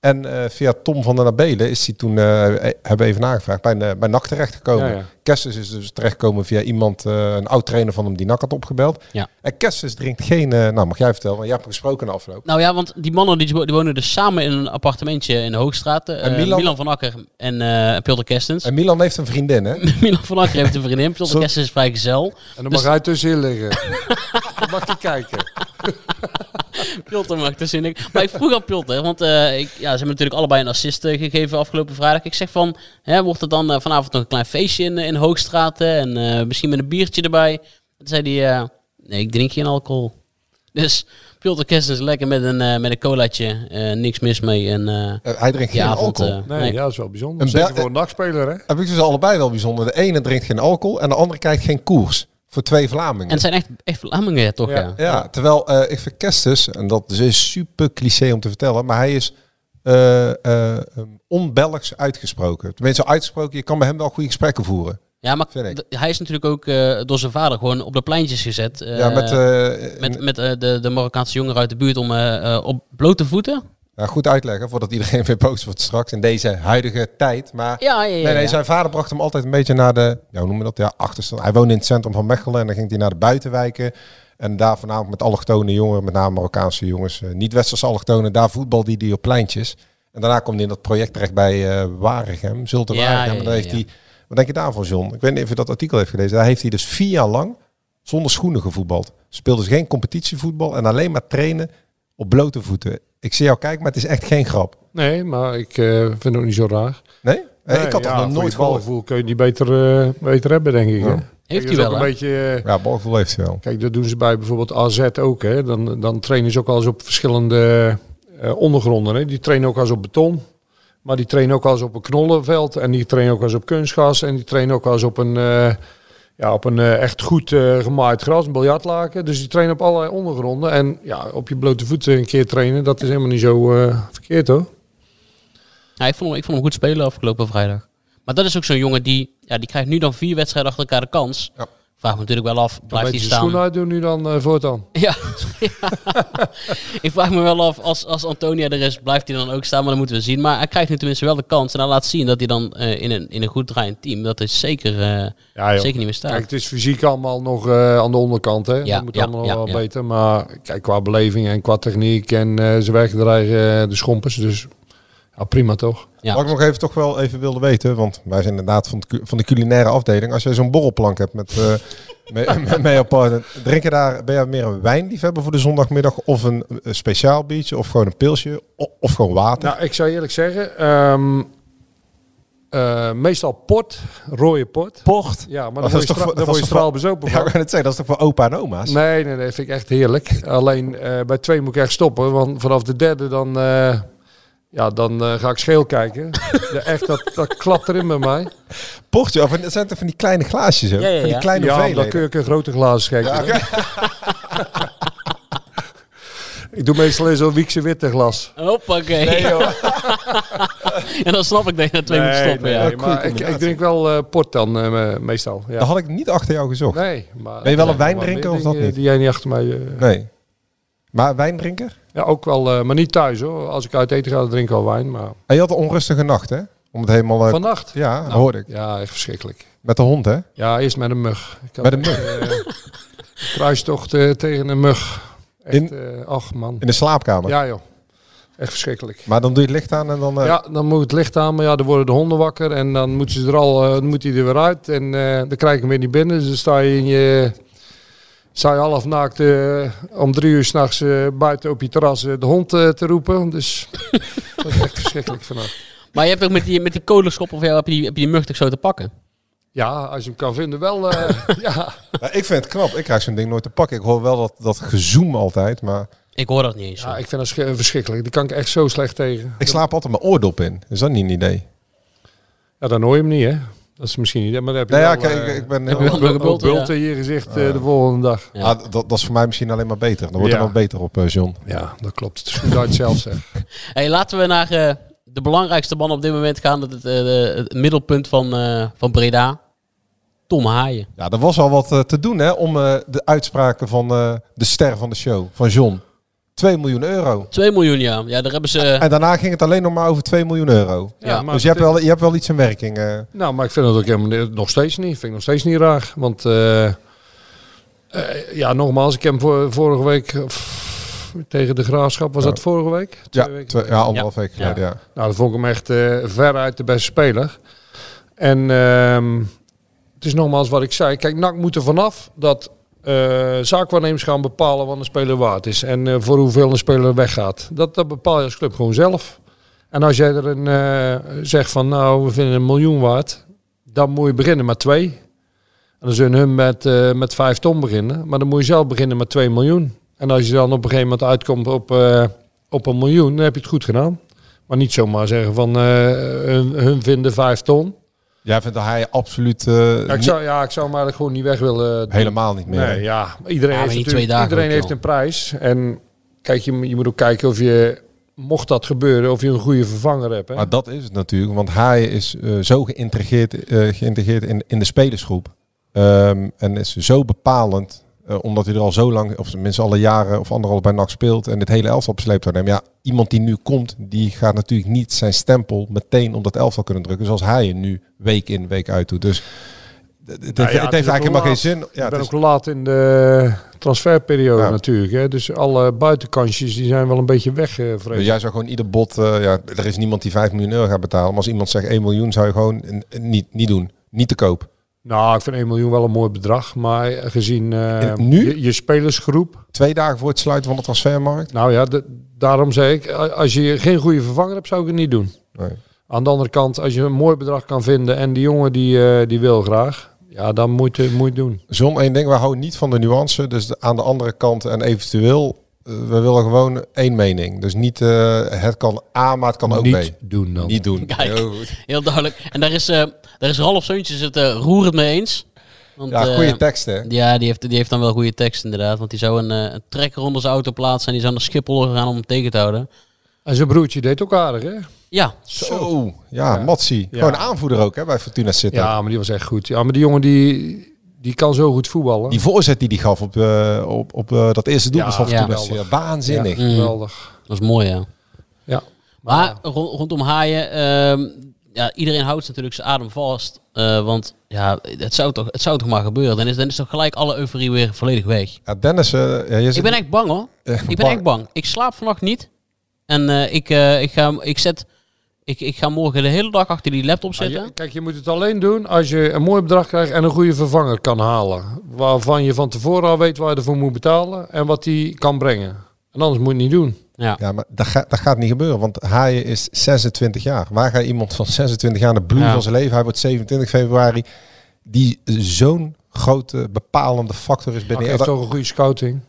En eh, via Tom van den Abelen is hij toen, eh, eh, hebben we even nagevraagd, bij, uh, bij NAC terechtgekomen.
Ja,
is dus terechtgekomen via iemand, eh, een oud trainer van hem die NAC had opgebeld.
Ja.
En Kessis drinkt geen, eh, nou mag jij vertellen, want jij hebt hem gesproken in de afloop.
Nou ja, want die mannen die, die wonen dus samen in een appartementje in de Hoogstraat. Eh,
En Milan-
Milan, van Akker en eh Pilder Kestens.
En Milan heeft een vriendin, hè?
Milan van Akker heeft een vriendin. Pilder
Zo-
Kestens is vrijgezel.
En dan
Dus-
mag hij tussenin liggen. dan mag hij kijken.
Pilter mag tussenin. Maar ik vroeg aan Pilter, want eh, ik, ja, ze hebben natuurlijk allebei een assist eh, gegeven afgelopen vrijdag. Ik zeg van, hè, wordt het dan eh, vanavond nog een klein feestje in, in Hoogstraat en eh, misschien met een biertje erbij? Toen zei hij, eh, nee, ik drink geen alcohol. Dus Pilter Kestens lekker met een, eh, met een colaatje, eh, niks mis mee. En,
hij drinkt geen
avond,
alcohol.
Nee,
nee.
ja, dat is wel bijzonder.
Een
Zeker voor een nachtspeler, hè?
Heb ik dus allebei wel bijzonder. De ene drinkt geen alcohol en de andere krijgt geen koers. Voor twee Vlamingen.
En het zijn echt, echt Vlamingen, toch? Ja.
Ja.
Ja, terwijl eh, ik vind Kestus, en dat is super cliché om te vertellen, maar hij is eh eh, um, onbelgs uitgesproken. Tenminste, uitgesproken, je kan bij hem wel goede gesprekken voeren.
Ja, maar hij is natuurlijk ook door zijn vader gewoon op de pleintjes gezet.
ja, met,
met, met de, de Marokkaanse jongeren uit de buurt om op blote voeten.
Ja, goed uitleggen voordat iedereen weer boos wordt straks in deze huidige tijd. Maar
Ja, ja, ja.
nee, nee, zijn vader bracht hem altijd een beetje naar de, ja, hoe noemen we dat? Ja, achterstand. Hij woonde in het centrum van Mechelen en dan ging hij naar de buitenwijken. En daar voornamelijk met allochtone jongeren, met name Marokkaanse jongens, eh, niet-westerse allochtonen, daar voetbalde die op pleintjes. En daarna kwam hij in dat project terecht bij eh Waregem, Zulte Waregem.
ja,
heeft hij, wat denk je daarvan John? Ik weet niet of je dat artikel heeft gelezen. Daar heeft hij dus vier jaar lang zonder schoenen gevoetbald. Speelde dus geen competitievoetbal en alleen maar trainen op blote voeten. Ik zie jou kijken, maar het is echt geen grap.
Nee, maar ik eh, vind het ook niet zo raar.
Nee? Eh,
Nee,
ik had
ja,
het nog
voor
nooit gehoord.
balgevoel kun je die beter, eh, beter hebben, denk ik.
Ja.
hè?
Heeft hij wel,
een beetje...
Ja, balgevoel heeft hij wel.
Kijk, dat doen ze bij bijvoorbeeld AZ ook. Hè. Dan, dan trainen ze ook al eens op verschillende eh, ondergronden. Hè. Die trainen ook al eens op beton. Maar die trainen ook al eens op een knollenveld. En die trainen ook al eens op kunstgas. En die trainen ook al eens op een, eh, ja, op een eh, echt goed eh, gemaaid gras, een biljartlaken. Dus die trainen op allerlei ondergronden. En ja, op je blote voeten een keer trainen, dat is helemaal niet zo eh, verkeerd hoor.
Ja, ik, vond hem, ik vond hem goed spelen afgelopen vrijdag. Maar dat is ook zo'n jongen die, ja, die krijgt nu dan vier wedstrijden achter elkaar de kans.
Ja.
Vraag me natuurlijk wel af,
Dan
blijft hij staan?
schoenen uitdoen nu dan eh, voortaan.
Ja. ik vraag me wel af, als, als Antonia er is, blijft hij dan ook staan? Maar dan moeten we zien. Maar hij krijgt nu tenminste wel de kans. En hij laat zien dat hij dan eh, in, een, in een goed draaiend team, dat is zeker, eh,
Ja,
zeker niet meer staat.
Kijk, het is fysiek allemaal nog aan de onderkant. Hè?
Ja,
dat moet
ja,
allemaal
ja,
wel beter. Maar kijk, qua beleving en qua techniek en ze werken er eigenlijk de schompers. Dus ja, prima toch?
Ja.
Wat ik nog even toch wel even wilde weten, want wij zijn inderdaad van, de van de culinaire afdeling. Als jij zo'n borrelplank hebt met, eh met, met, met jouw partner, drink je daar, ben je meer een wijnliefhebber voor de zondagmiddag of een, speciaal biertje of gewoon een pilsje of, of gewoon water?
Nou, ik zou eerlijk zeggen, ehm, eh, meestal port, rode port.
Port.
Ja, maar
Maar
dan
dat
word
is
je,
toch
dan
dat
word je
is toch voor-
straalbezopen
Ja, ik kan het zeggen, dat is toch voor opa en oma's?
Nee, nee, nee, dat vind ik echt heerlijk. Alleen eh, bij twee moet ik echt stoppen, want vanaf de derde dan, eh, ja, dan eh, ga ik scheel kijken. ja, echt, dat, dat klapt erin bij mij.
Portje, of het zijn toch van die kleine glaasjes, hè?
Ja, ja,
Van die
ja.
kleine
Ja, dan kun je ook een grote glazen schenken. Ik doe meestal in zo'n Wiekse witte glas.
Hoppakee.
Nee, joh.
en dan snap ik dat je na twee moet stoppen.
nee,
ja.
maar ik, ik drink wel eh, port dan eh, me- meestal. Ja.
Dat had ik niet achter jou gezocht.
Nee, maar
Ben je wel een wijndrinker
meer
of dat niet?
Die jij niet achter mij. eh,
Nee. Maar wijndrinker?
Ja, ook wel, eh, maar niet thuis hoor. Als ik uit eten ga, dan drink ik wel wijn. Maar
En je had een onrustige nacht, hè? Om het helemaal... eh,
vannacht.
ja,
Nou,
hoorde ik.
Ja, echt verschrikkelijk.
Met de hond, hè?
Ja, eerst met een mug. Ik
Met een
echt, eh, kruistocht tegen een mug. Echt,
In-
ach man.
In de slaapkamer.
Ja joh. Echt verschrikkelijk.
Maar dan doe je het licht aan en dan...
Ja, dan moet het licht aan, maar ja, dan worden de honden wakker en dan moeten ze er al, dan moet hij er weer uit en dan krijg je hem weer niet binnen. Dus dan sta je in je, sta je half naakt eh, om drie uur s'nachts eh buiten op je terras eh, de hond eh, te roepen. Dus dat is echt verschrikkelijk vanaf.
Maar je hebt ook met die, met die kolenschop of heb je die, heb je die mug toch zo te pakken?
Ja, als je hem kan vinden wel, eh, ja.
Ja, ik vind het knap. Ik krijg zo'n ding nooit te pakken. Ik hoor wel dat, dat gezoem altijd, maar...
Ik hoor dat niet eens.
ja, ik vind dat sch- verschrikkelijk. Die kan ik echt zo slecht tegen.
Ik slaap altijd mijn oordop in. Is dat niet een idee?
Ja, dan hoor je hem niet hè. Dat is misschien niet, maar dan heb je
Nee, ja,
wel,
kijk,
eh,
ik ben
heb je
heel...
wel-
ook
bulten,
bulten in je gezicht eh, de volgende dag.
Ja.
Ah, dat, dat is voor mij misschien alleen maar beter. Dan wordt
Ja.
er nog beter op, eh, John.
Ja, dat klopt. Het is goed uit zelf zeg.
Hey, laten we naar eh, de belangrijkste man op dit moment gaan. Het, het, eh, de- het middelpunt van, eh, van Breda. Tom Haaien.
Ja, er was al wat te doen hè, om eh, de uitspraken van eh, de ster van de show, van John. 2 miljoen euro.
2 miljoen, ja. Ja, daar hebben ze...
En daarna ging het alleen nog maar over 2 miljoen euro.
Ja,
maar
dus je hebt, wel, je hebt wel iets in werking. eh.
Nou, maar ik vind het ook helemaal niet- nog steeds niet. Vind ik nog steeds niet raar. Want eh, eh, ja, nogmaals, ik heb hem voor, vorige week pff, tegen de graafschap. Was
Ja.
dat vorige week?
ja,
Twee weken
twee- ja, anderhalf week
Ja.
geleden. Ja.
Nou, dat vond ik hem echt eh veruit de beste speler. En ehm, het is nogmaals wat ik zei. Kijk, NAC moet er vanaf dat eh zaakwaarnemers gaan bepalen wat een speler waard is. En eh, voor hoeveel een speler weggaat. Dat, dat bepaal je als club gewoon zelf. En als jij er een, eh, zegt van nou, we vinden een miljoen waard. Dan moet je beginnen met twee. En dan zullen hun met, met vijf ton beginnen. Maar dan moet je zelf beginnen met 2 miljoen. En als je dan op een gegeven moment uitkomt op, op een miljoen, dan heb je het goed gedaan. Maar niet zomaar zeggen van hun, hun vinden vijf ton.
Jij vindt dat hij absoluut eh,
Ja, ik zou, ja, ik zou hem eigenlijk gewoon niet weg willen doen.
helemaal niet meer.
Nee, ja. Iedereen,
Ja, maar
heeft, natuurlijk- iedereen heeft een prijs. En kijk, je, moet- je moet ook kijken of je, mocht dat gebeuren, of je een goede vervanger hebt. Hè?
Maar dat is het natuurlijk, want hij is eh, zo geïntegreerd, eh, geïntegreerd in, in de spelersgroep. Ehm, en is zo bepalend Eh, omdat hij er al zo lang, of tenminste alle jaren of anderhalf bij NAC speelt en dit hele elftal op sleeptouw neemt. Ja, iemand die nu komt, die gaat natuurlijk niet zijn stempel meteen op dat elftal kunnen drukken. Zoals hij je nu week in, week uit doet. Dus het,
Nou ja,
het heeft eigenlijk helemaal geen zin.
Ja, ik ben
is-
ook laat in de transferperiode
Ja.
natuurlijk. Hè. Dus alle buitenkansjes die zijn wel een beetje weg, eh
Dus jij zou gewoon ieder bot, eh, ja, er is niemand die 5 miljoen euro gaat betalen. Maar als iemand zegt 1 miljoen, zou je gewoon niet, niet doen. Niet te koop.
Nou, ik vind 1 miljoen wel een mooi bedrag. Maar gezien eh,
nu?
Je, je spelersgroep.
Twee dagen voor het sluiten van de transfermarkt.
Nou ja, de- daarom zei ik, als je geen goede vervanger hebt, zou ik het niet doen.
Nee.
Aan de andere kant, als je een mooi bedrag kan vinden en die jongen die, eh, die wil graag, ja, dan moet je, moet je het doen.
John, één ding, we houden niet van de nuance. Dus aan de andere kant en eventueel, eh, we willen gewoon één mening. Dus niet het kan A, maar het kan ook
niet
B.
doen dan.
Niet doen.
Kijk.
Heel goed.
Heel duidelijk. En daar is, eh daar is Ralf Seuntjes het eh, roerend mee eens. Want,
Ja,
eh,
goede tekst hè.
Ja, die heeft, die heeft dan wel goede tekst inderdaad. Want die zou een, eh, een trekker onder zijn auto plaatsen en die zou naar Schiphol gaan om hem tegen te houden.
En zijn broertje deed ook aardig, hè?
Ja,
Zo. Ja,
Ja.
Matsi.
Ja.
Gewoon aanvoerder ook hè, bij Fortuna zitten.
Ja, maar die was echt goed. Ja, maar die jongen die, die kan zo goed voetballen.
Die voorzet die die gaf op, eh, op, op eh, dat eerste doel
Ja,
ja.
is eh, waanzinnig.
Ja, geweldig.
dat is mooi ja.
Ja.
Maar rond- rondom Haaien, ehm, ja, iedereen houdt natuurlijk zijn adem vast. eh, want ja, het zou, toch, het zou toch maar gebeuren. Dan is, dan is toch gelijk alle euforie weer volledig weg.
Ja, Dennis, eh, ja, je
Ik ben echt bang hoor. Ik ben
bang.
echt bang. Ik slaap vannacht niet. En eh, ik, eh, ik, ga, ik, zet, ik, ik ga morgen de hele dag achter die laptop
Maar
zitten.
je- kijk, je moet het alleen doen als je een mooi bedrag krijgt en een goede vervanger kan halen. Waarvan je van tevoren al weet waar je ervoor moet betalen en wat die kan brengen. En anders moet je het niet doen.
Ja.
Ja, maar dat, gaat dat gaat niet gebeuren, want Haaien is 26 jaar. Waar ga je iemand van 26 jaar de bloei
Ja.
van zijn leven? Hij wordt 27 februari. Die zo'n grote bepalende factor is binnen.
heeft toch een goede scouting.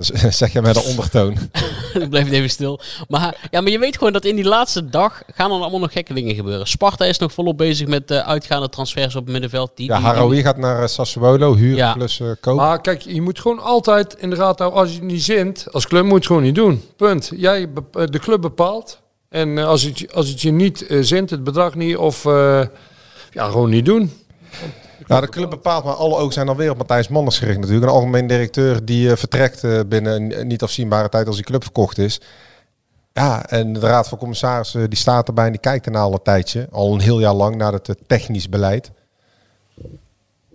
Zeg je met een ondertoon.
ik bleef even stil. Maar, ja, maar je weet gewoon dat in die laatste dag gaan er allemaal nog gekke dingen gebeuren. Sparta is nog volop bezig met eh, uitgaande transfers op het middenveld. Die,
Ja,
die- die-
Haroui gaat naar eh, Sassuolo, huur
Ja.
plus eh koop.
Maar kijk, je moet gewoon altijd in de gaten houden. Als je het niet zint, als club moet je het gewoon niet doen. Punt. Jij, de club bepaalt. En eh, als, het, je- als het je niet zint, het bedrag niet, of eh, ja, gewoon niet doen.
Nou, de club bepaalt, maar alle ogen zijn dan weer op Matthijs Manders gericht natuurlijk. Een algemeen directeur die eh, vertrekt eh, binnen een niet afzienbare tijd als die club verkocht is. Ja, en de raad van commissarissen die staat erbij en die kijkt ernaar al een tijdje. Al een heel jaar lang naar het eh, technisch beleid.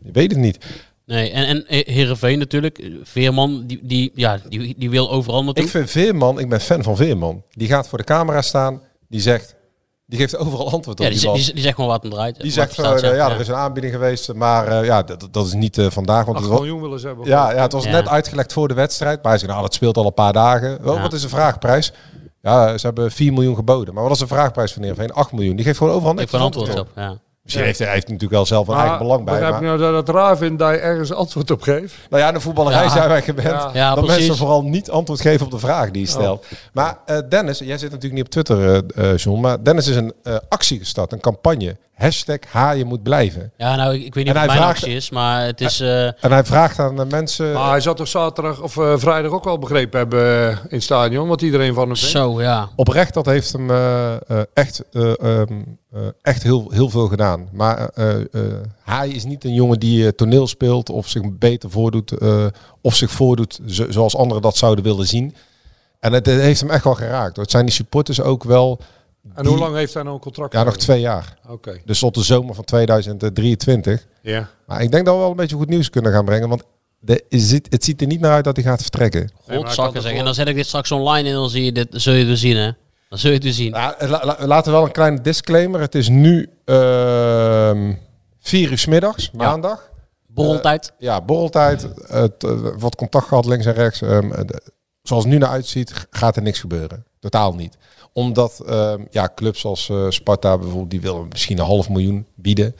Je weet het niet.
Nee, en, en eh, Heerenveen natuurlijk. eh, Veerman, die, die, ja, die, die wil overal naartoe.
Ik vind Veerman, ik ben fan van Veerman. Die gaat voor de camera staan, die zegt, die geeft overal antwoord op
ja, die,
die
zegt gewoon wat hem draait.
Die zegt eh, ja,
ja.
er is een aanbieding geweest, maar eh, ja, dat, dat is niet eh, vandaag. Want
Ach,
het was,
gewoon jong willen ze hebben.
ja, ja, het was
Ja.
net uitgelegd voor de wedstrijd. Maar hij zei, nou, dat speelt al een paar dagen. Wel,
Ja.
Wat is de vraagprijs? Ja, ze hebben 4 miljoen geboden. Maar wat is de vraagprijs van Heerenveen? 8 miljoen. Die geeft gewoon overal
Heeft
net
gewoon antwoord op. Ja.
Misschien heeft hij, hij heeft natuurlijk wel zelf een eigen belang bij.
Begrijp
Maar,
je nou dat het raar vindt dat je ergens antwoord op geeft?
nou ja, in de voetballerij
Ja.
zijn wij gewend
Ja.
Ja,
dat
precies.
mensen vooral niet antwoord geven op de vraag die je stelt. Maar eh, Dennis, jij zit natuurlijk niet op Twitter, eh, John. Maar Dennis is een eh, actie gestart, een campagne. Hashtag haaien moet blijven.
Ja, nou, ik, ik weet niet
En
of
hij
mijn
vraagt-
actie is, maar het is... eh,
En hij vraagt aan de mensen...
Maar hij zat toch zaterdag of eh, vrijdag ook wel begrepen hebben eh, in het stadion, wat iedereen van hem vindt.
zo, ja.
Oprecht, dat heeft hem eh, eh, echt, eh, ehm, eh, echt heel, heel veel gedaan. Maar eh, eh, hij is niet een jongen die toneel speelt of zich beter voordoet eh, of zich voordoet zo- zoals anderen dat zouden willen zien. En het, het heeft hem echt wel geraakt. Het zijn die supporters ook wel.
En
die-
hoe lang heeft hij nou een contract?
Ja, nog twee jaar.
Oké.
Dus tot de zomer van 2023.
Ja.
Maar ik denk dat we wel een beetje goed nieuws kunnen gaan brengen. Want de, het, het ziet er niet naar uit dat hij gaat vertrekken.
Godzakken
toch
zeggen. En dan zet ik dit straks online en dan zie je dit, zul je het weer zien, hè. Dan zul je het weer zien.
Nou, la- la- laten we wel een kleine disclaimer. Het is nu ehm vier uur 's middags, maandag.
Borreltijd.
Ja, borreltijd. Het, eh, wat contact gehad links en rechts. Ehm, eh, de- zoals het nu naar uitziet, gaat er niks gebeuren. Totaal niet. Omdat ehm, ja, clubs als eh, Sparta bijvoorbeeld, die willen misschien een half miljoen bieden.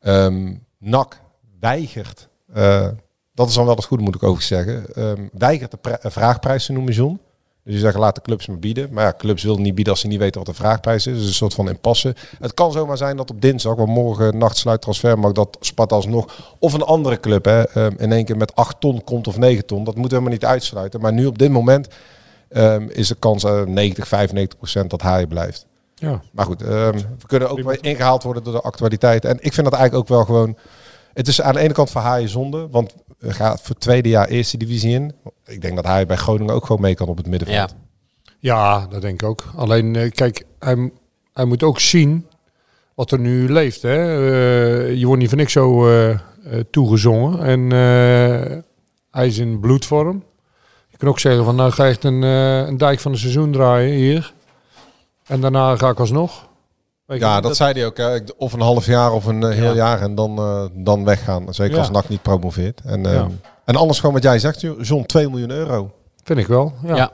Ehm NAC weigert, eh, dat is dan wel het goede moet ik ook zeggen, ehm, weigert de eh, vraagprijs te noemen. Dus je zegt, laat de clubs maar bieden. Maar ja, clubs willen niet bieden als ze niet weten wat de vraagprijs is. Dus een soort van impasse. Het kan zomaar zijn dat op dinsdag, want morgen nacht sluit transfermarkt, dat Sparta alsnog of een andere club hè, in één keer met 8 ton komt of 9 ton. Dat moeten we helemaal niet uitsluiten. Maar nu op dit moment ehm, is de kans eh, 90, 95 procent dat hij blijft.
Ja.
Maar goed, ehm, we kunnen ook ingehaald worden door de actualiteit. En ik vind dat eigenlijk ook wel gewoon het is aan de ene kant voor Haaien zonde, want gaat voor het tweede jaar eerste divisie in. Ik denk dat hij bij Groningen ook gewoon mee kan op het middenveld.
Ja.
Ja, dat denk ik ook. Alleen, eh, kijk, hij, hij moet ook zien wat er nu leeft. Hè? Eh, je wordt niet voor niks zo eh, eh, toegezongen. En eh, hij is in bloedvorm. Je kan ook zeggen van, nou ga echt een, eh, een dijk van een seizoen draaien hier. En daarna ga ik alsnog. Weet
Ja, dat, zei hij ook. Hè. Ik- Of een half jaar of een eh, heel
Ja.
jaar en dan, eh, dan weggaan. Zeker
Ja.
als NAC niet promoveert. En,
Ja.
en anders gewoon wat jij zegt, John, 2 miljoen euro.
Vind ik wel. Ja.
Ja.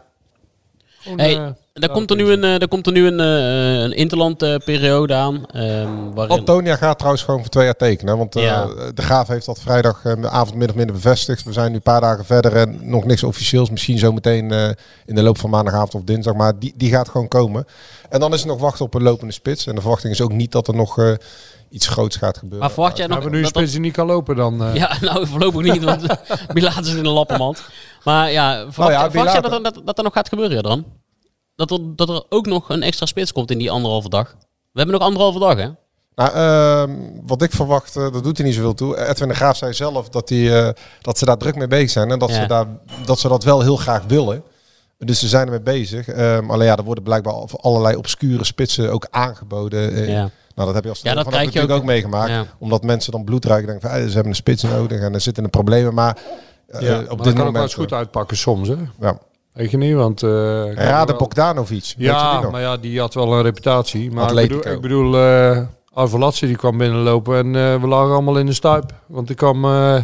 Gewoon,
Hey, Daar komt er nu een, eh, daar komt er nu een, eh, een interland eh, periode aan. ehm, waarin...
Antonia gaat trouwens gewoon voor twee jaar tekenen. Want eh,
Ja.
de Graaf heeft dat vrijdag eh, avond min of minder bevestigd. We zijn nu een paar dagen verder en nog niks officieels. Misschien zometeen eh in de loop van maandagavond of dinsdag. Maar die, die gaat gewoon komen. En dan is het nog wachten op een lopende spits. En de verwachting is ook niet dat er nog eh, iets groots gaat gebeuren.
Maar verwacht jij nog...
we nu een
dat-
spits die niet kan lopen dan? eh?
Ja, nou voorlopig niet, want Bilaat is in een lappenmand. Maar ja, verwacht,
Nou ja,
verwacht jij dat, er- dat, dat er nog gaat gebeuren dan? Dat er, dat er ook nog een extra spits komt in die anderhalve dag? We hebben nog anderhalve dag, hè?
Nou, ehm, wat ik verwacht, eh, dat doet hij niet zoveel toe. Edwin de Graaf zei zelf dat, hij, eh, dat ze daar druk mee bezig zijn. En dat,
Ja.
ze daar, dat ze dat wel heel graag willen. Dus ze zijn ermee bezig. Ehm, alleen ja, er worden blijkbaar al- allerlei obscure spitsen ook aangeboden. Eh,
Ja.
Nou, dat heb je als
Ja, dat
van
krijg je
natuurlijk ook,
ook.
meegemaakt.
Ja.
Omdat mensen dan bloed ruiken. Denken van, ze hebben een spits nodig en er zitten een problemen. Maar
Ja,
op
maar
dit
dat kan ook wel
moment...
eens goed uitpakken soms, hè?
Ja,
Weet je niet, want... eh, ik
ja
had
de
wel-
Bogdanovic.
Ja, maar ja, die had wel een reputatie. Maar ik bedoel, ik bedoel eh Arvelatse die kwam binnenlopen en eh, we lagen allemaal in de stuip. Want er kwam eh,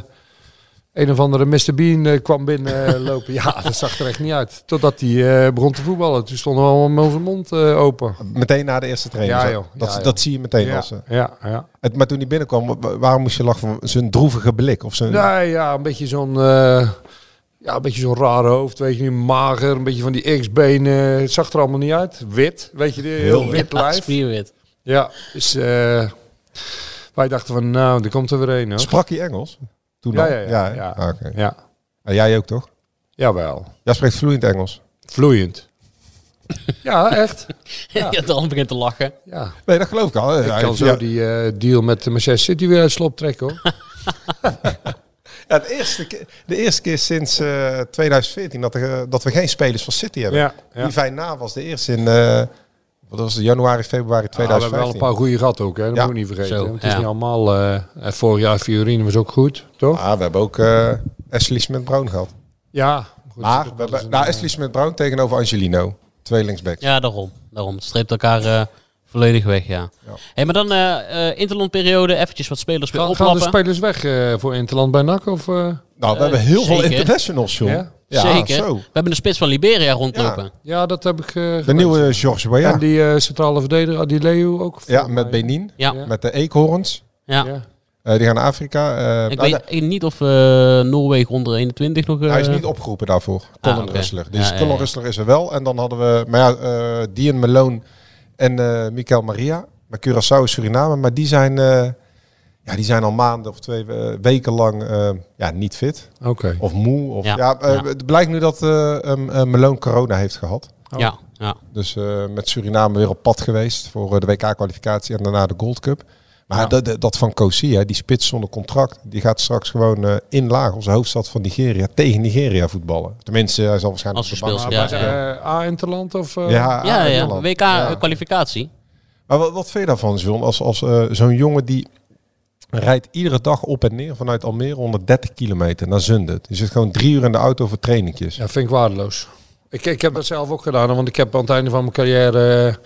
een of andere Mr. Bean eh, kwam binnenlopen. ja, dat zag er echt niet uit. Totdat hij eh, begon te voetballen. Toen stonden we allemaal met onze mond eh, open.
Meteen na de eerste training.
Ja, joh.
Dat,
Ja, joh.
dat zie je meteen.
Ja,
Als, eh,
ja, ja.
het, maar toen hij binnenkwam, wa- waarom moest je lachen van zijn droevige blik? Of zijn,
Nee, ja, een beetje zo'n... ja, een beetje zo'n raar hoofd, weet je niet, mager, een beetje van die X-benen. Het zag er allemaal niet uit. Wit, weet je, heel wit
Ja,
lijf.
spierwit.
Ja, dus eh, wij dachten van, nou, er komt er weer een, hoor.
Sprak hij Engels? Toen
Ja,
al?
ja, ja. ja.
Ah, oké.
ja.
En jij ook toch?
Jawel.
Jij spreekt vloeiend Engels.
Vloeiend. ja, echt.
Ja. dan begint te lachen.
Ja.
Nee, dat geloof ik al.
Ik
Ja,
kan
ja,
zo die eh, deal met de Manchester City weer uit slop trekken, hoor.
ja, de, eerste keer, de eerste keer sinds eh, 2014 dat, er, eh, dat we geen spelers van City hebben.
ja, ja.
Die fijn na was de eerste in eh, wat was het, januari, februari
Ah, we hebben wel
2015.
een paar goede gehad ook, hè. Dat
Ja.
moet je niet vergeten.
Zo,
want het is
ja.
niet allemaal... eh, en vorig jaar Fiorine was ook goed, toch?
Ah, we hebben ook eh Ashley Smith-Brown gehad.
Ja. Goed,
Maar
dat
we
is
hebben, nou,
eh,
Ashley Smith-Brown tegenover Angelino. Twee linksbacks.
Ja, daarom. Daarom. Het streept elkaar eh, volledig weg, ja.
Ja.
Hey, maar dan eh eh interlandperiode, eventjes wat spelers weer
Gaan, gaan de
oplappen.
spelers weg eh, voor Interland bij NAC? Of, eh?
Nou, we hebben heel veel internationals, John.
Ja?
Zeker.
zo.
We hebben de spits van Liberia rondlopen.
Ja, dat heb ik eh
De nieuwe George
En
Weah.
die eh, centrale verdediger, Adileu ook?
Ja, met
mij.
Benin.
Ja.
Ja.
Met de eekhoorns.
Ja.
Ja.
Eh, die gaan naar Afrika. Eh,
Ik weet niet of eh, Noorwegen onder 21 nog... eh,
hij is niet opgeroepen daarvoor. Colin
Ah, oké.
Rustler. Dus
Ja,
Colin
ja.
Rustler is er wel. En dan hadden we maar ja, eh Dian Malone en eh Michael Maria. Maar Curaçao is Suriname. Maar die zijn, eh, ja, die zijn al maanden of twee eh, weken lang eh, ja, niet fit.
Oké.
Of moe. Of,
Ja.
ja.
Ja.
Het blijkt nu dat eh um, eh, Malone corona heeft gehad.
Ja, ja.
Dus eh, met Suriname weer op pad geweest voor de WK-kwalificatie en daarna de Gold Cup. Maar
Ja.
dat, van Kosi, hè, die spits zonder contract, die gaat straks gewoon eh, in Lagos, de hoofdstad van Nigeria, tegen Nigeria voetballen. Tenminste, hij zal waarschijnlijk
Als
Maar
ja,
eh, A-Interland of... eh?
Ja,
Ja, ja.
Nederland.
WK
Ja.
eh, kwalificatie.
Maar wat, wat vind je daarvan, John? Als, als zo'n jongen die rijdt iedere dag op en neer vanuit Almere 130 kilometer naar Zundert. Die zit gewoon drie uur in de auto voor trainingjes.
Ja, vind ik waardeloos. Ik, ik heb dat zelf ook gedaan, want ik heb aan het einde van mijn carrière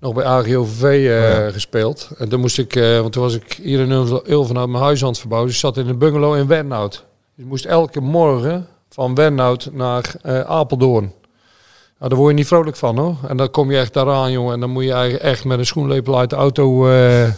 nog bij AGOVV eh,
ja.
gespeeld. En toen moest ik, eh, want toen was ik hier in Ul vanuit mijn huis aan het verbouwen. Dus ik zat in een bungalow in Wernhout. Dus ik moest elke morgen van Wernhout naar eh, Apeldoorn. Nou, daar word je niet vrolijk van hoor. En dan kom je echt daaraan, jongen. En dan moet je eigenlijk echt met een schoenlepel uit de auto eh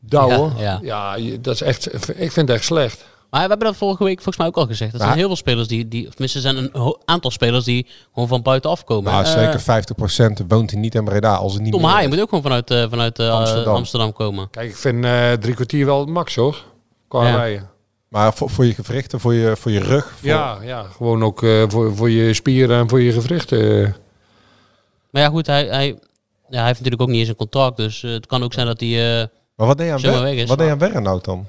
douwen.
Ja, ja.
Ja, je- dat is echt, ik vind het echt slecht.
Maar we hebben dat vorige week volgens mij ook al gezegd. Er zijn heel veel spelers die, die of tenminste er zijn een aantal spelers die gewoon van buitenaf komen.
Nou,
Eh,
zeker 50% woont hij niet in Breda als het niet
Tom Haaien moet ook gewoon vanuit, eh, vanuit eh,
Amsterdam.
Amsterdam. komen.
Kijk, ik vind eh, drie kwartier wel max hoor. Qua
Ja.
rijden.
Maar voor, voor je gewrichten, voor je, voor je rug. Voor,
Ja, ja, gewoon ook eh, voor, voor je spieren en voor je gewrichten.
Maar ja, goed, hij, hij, ja, hij heeft natuurlijk ook niet eens een contract. Dus het kan ook zijn dat hij... eh,
Maar wat deed je aan,
Zomaar
Wer-
weg is.
wat deed je aan Werrenhout dan?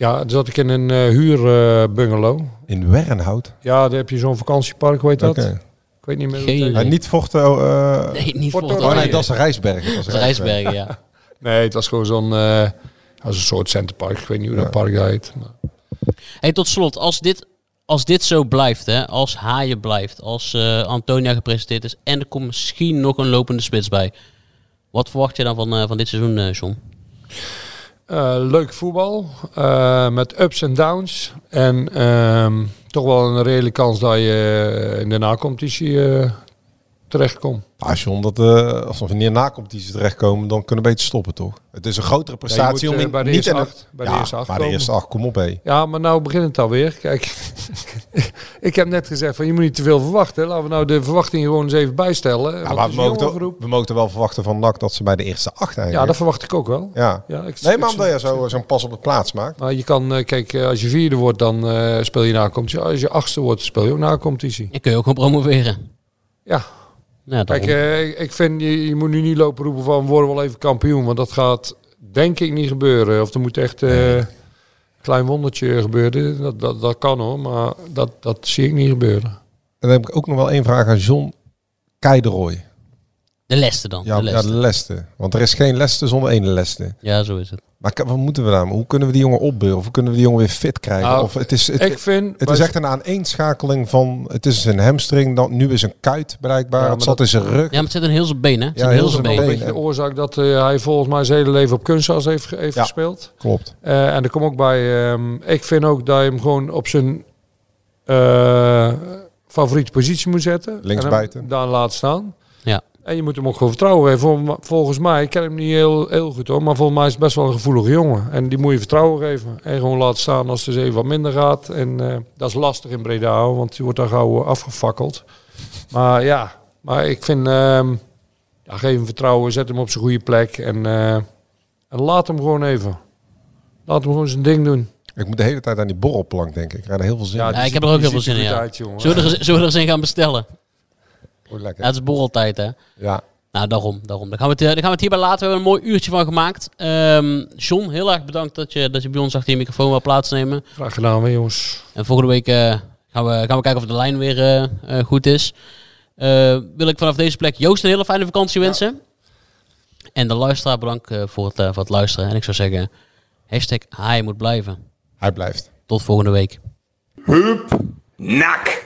Ja, dan zat ik in een uh, huurbungalow.
In Wernhout?
Ja, daar heb je zo'n vakantiepark, weet dat?
Oké.
Ik weet niet meer hoe
Geen
het heet.
idee.
Ja, niet vochten. eh,
Nee, niet
Porto-
voor
Oh nee, dat is Rijsbergen. Dat is
Rijsbergen, ja.
Nee, het was gewoon zo'n eh, als een soort centerpark. Ik weet niet hoe dat park heet. Maar-
Hey, tot slot, als dit, als dit zo blijft, hè, als Haaien blijft, als eh, Antonia gepresenteerd is en er komt misschien nog een lopende spits bij. Wat verwacht je dan van, eh, van dit seizoen, eh John?
Eh, leuk voetbal, eh, met ups en downs. En ehm, toch wel een reële kans dat je in de na-competitie eh, terechtkomt.
Ah, John, dat, eh, als we wanneer na competitie terechtkomen, dan kunnen we beter stoppen, toch? Het is een grotere prestatie
moet,
om
eh,
in,
bij de
niet in
acht- bij de
ja,
eerste acht
maar de eerste acht, kom op, hé.
Ja, maar nou begint het alweer. Kijk, ik heb net gezegd van je moet niet te veel verwachten. Laten we nou de verwachtingen gewoon eens even bijstellen.
Ja, maar
is
we
de
mogen, we mogen wel verwachten van NAC dat ze bij de eerste acht eindigen.
Ja, dat verwacht ik ook wel.
Ja.
Ja, ik-
Nee, maar omdat je zo- zo'n pas op de plaats maakt.
Maar je kan, eh, kijk, eh, als je vierde wordt, dan eh, speel je na competitie. Als je achtste wordt, speel je ook na competitie.
Je kun je ook gewoon promoveren.
Ja.
Ja,
Kijk, eh, ik- ik vind, je, je moet nu niet lopen roepen van, we worden wel even kampioen. Want dat gaat, denk ik, niet gebeuren. Of er moet echt eh, een klein wondertje gebeuren. Dat, dat, dat kan hoor, maar dat, dat zie ik niet gebeuren.
En dan heb ik ook nog wel één vraag aan John Keideroy.
de Leste dan.
Ja,
de
ja,
Leste.
de Leste. Want er is geen Leste zonder ene Leste.
Ja, zo is het.
Maar wat moeten we daar? Hoe kunnen we die jongen opbeuren? Of hoe kunnen we die jongen weer fit krijgen?
Nou,
of het is, het,
ik vind...
het is echt een aaneenschakeling van... Het is een hamstring, dan, nu is een kuit bereikbaar.
Ja,
het
maar
zat
dat-
in zijn rug.
Ja, maar het zit in heel zijn benen. Het
Ja, heel
heel zijn
zijn
een beetje de oorzaak dat eh, hij volgens mij zijn hele leven op kunstgras heeft,
Ja.
gespeeld.
Klopt.
Eh, en er komt ook bij, ehm, ik vind ook dat je hem gewoon op zijn eh, favoriete positie moet zetten.
Linksbuiten.
Daar laat staan.
Ja.
En je moet hem ook gewoon vertrouwen geven. Vol- Volgens mij, ik ken hem niet heel, heel goed hoor, maar volgens mij is het best wel een gevoelige jongen. En die moet je vertrouwen geven. En gewoon laten staan als het eens even wat minder gaat. En eh, dat is lastig in Breda, want die wordt daar gauw eh, afgefakkeld. Maar ja, maar ik vind, ehm, ja, geef hem vertrouwen, zet hem op zijn goede plek. En, eh, en laat hem gewoon even. Laat hem gewoon zijn ding doen.
Ik moet de hele tijd aan die borrelplank denken. Ik krijg er heel veel zin in.
Ja, ik heb er ook heel veel zin in, ja. Zullen we er, zullen we er eens in gaan bestellen?
Lekker.
Ja, het is borreltijd, hè?
Ja.
Nou, daarom. daarom. Dan, gaan we het, eh, dan gaan we het hierbij laten. We hebben een mooi uurtje van gemaakt. Ehm John, heel erg bedankt dat je, dat je bij ons achter je microfoon wil plaatsnemen.
Graag gedaan, hè, jongens.
En volgende week eh, gaan, we, gaan we kijken of de lijn weer eh, goed is. Eh, wil ik vanaf deze plek Joost een hele fijne vakantie wensen. En de luisteraar bedankt eh, voor, het, eh, voor het luisteren. En ik zou zeggen, hashtag hij moet blijven.
Hij blijft.
Tot volgende week.
Hup, nak.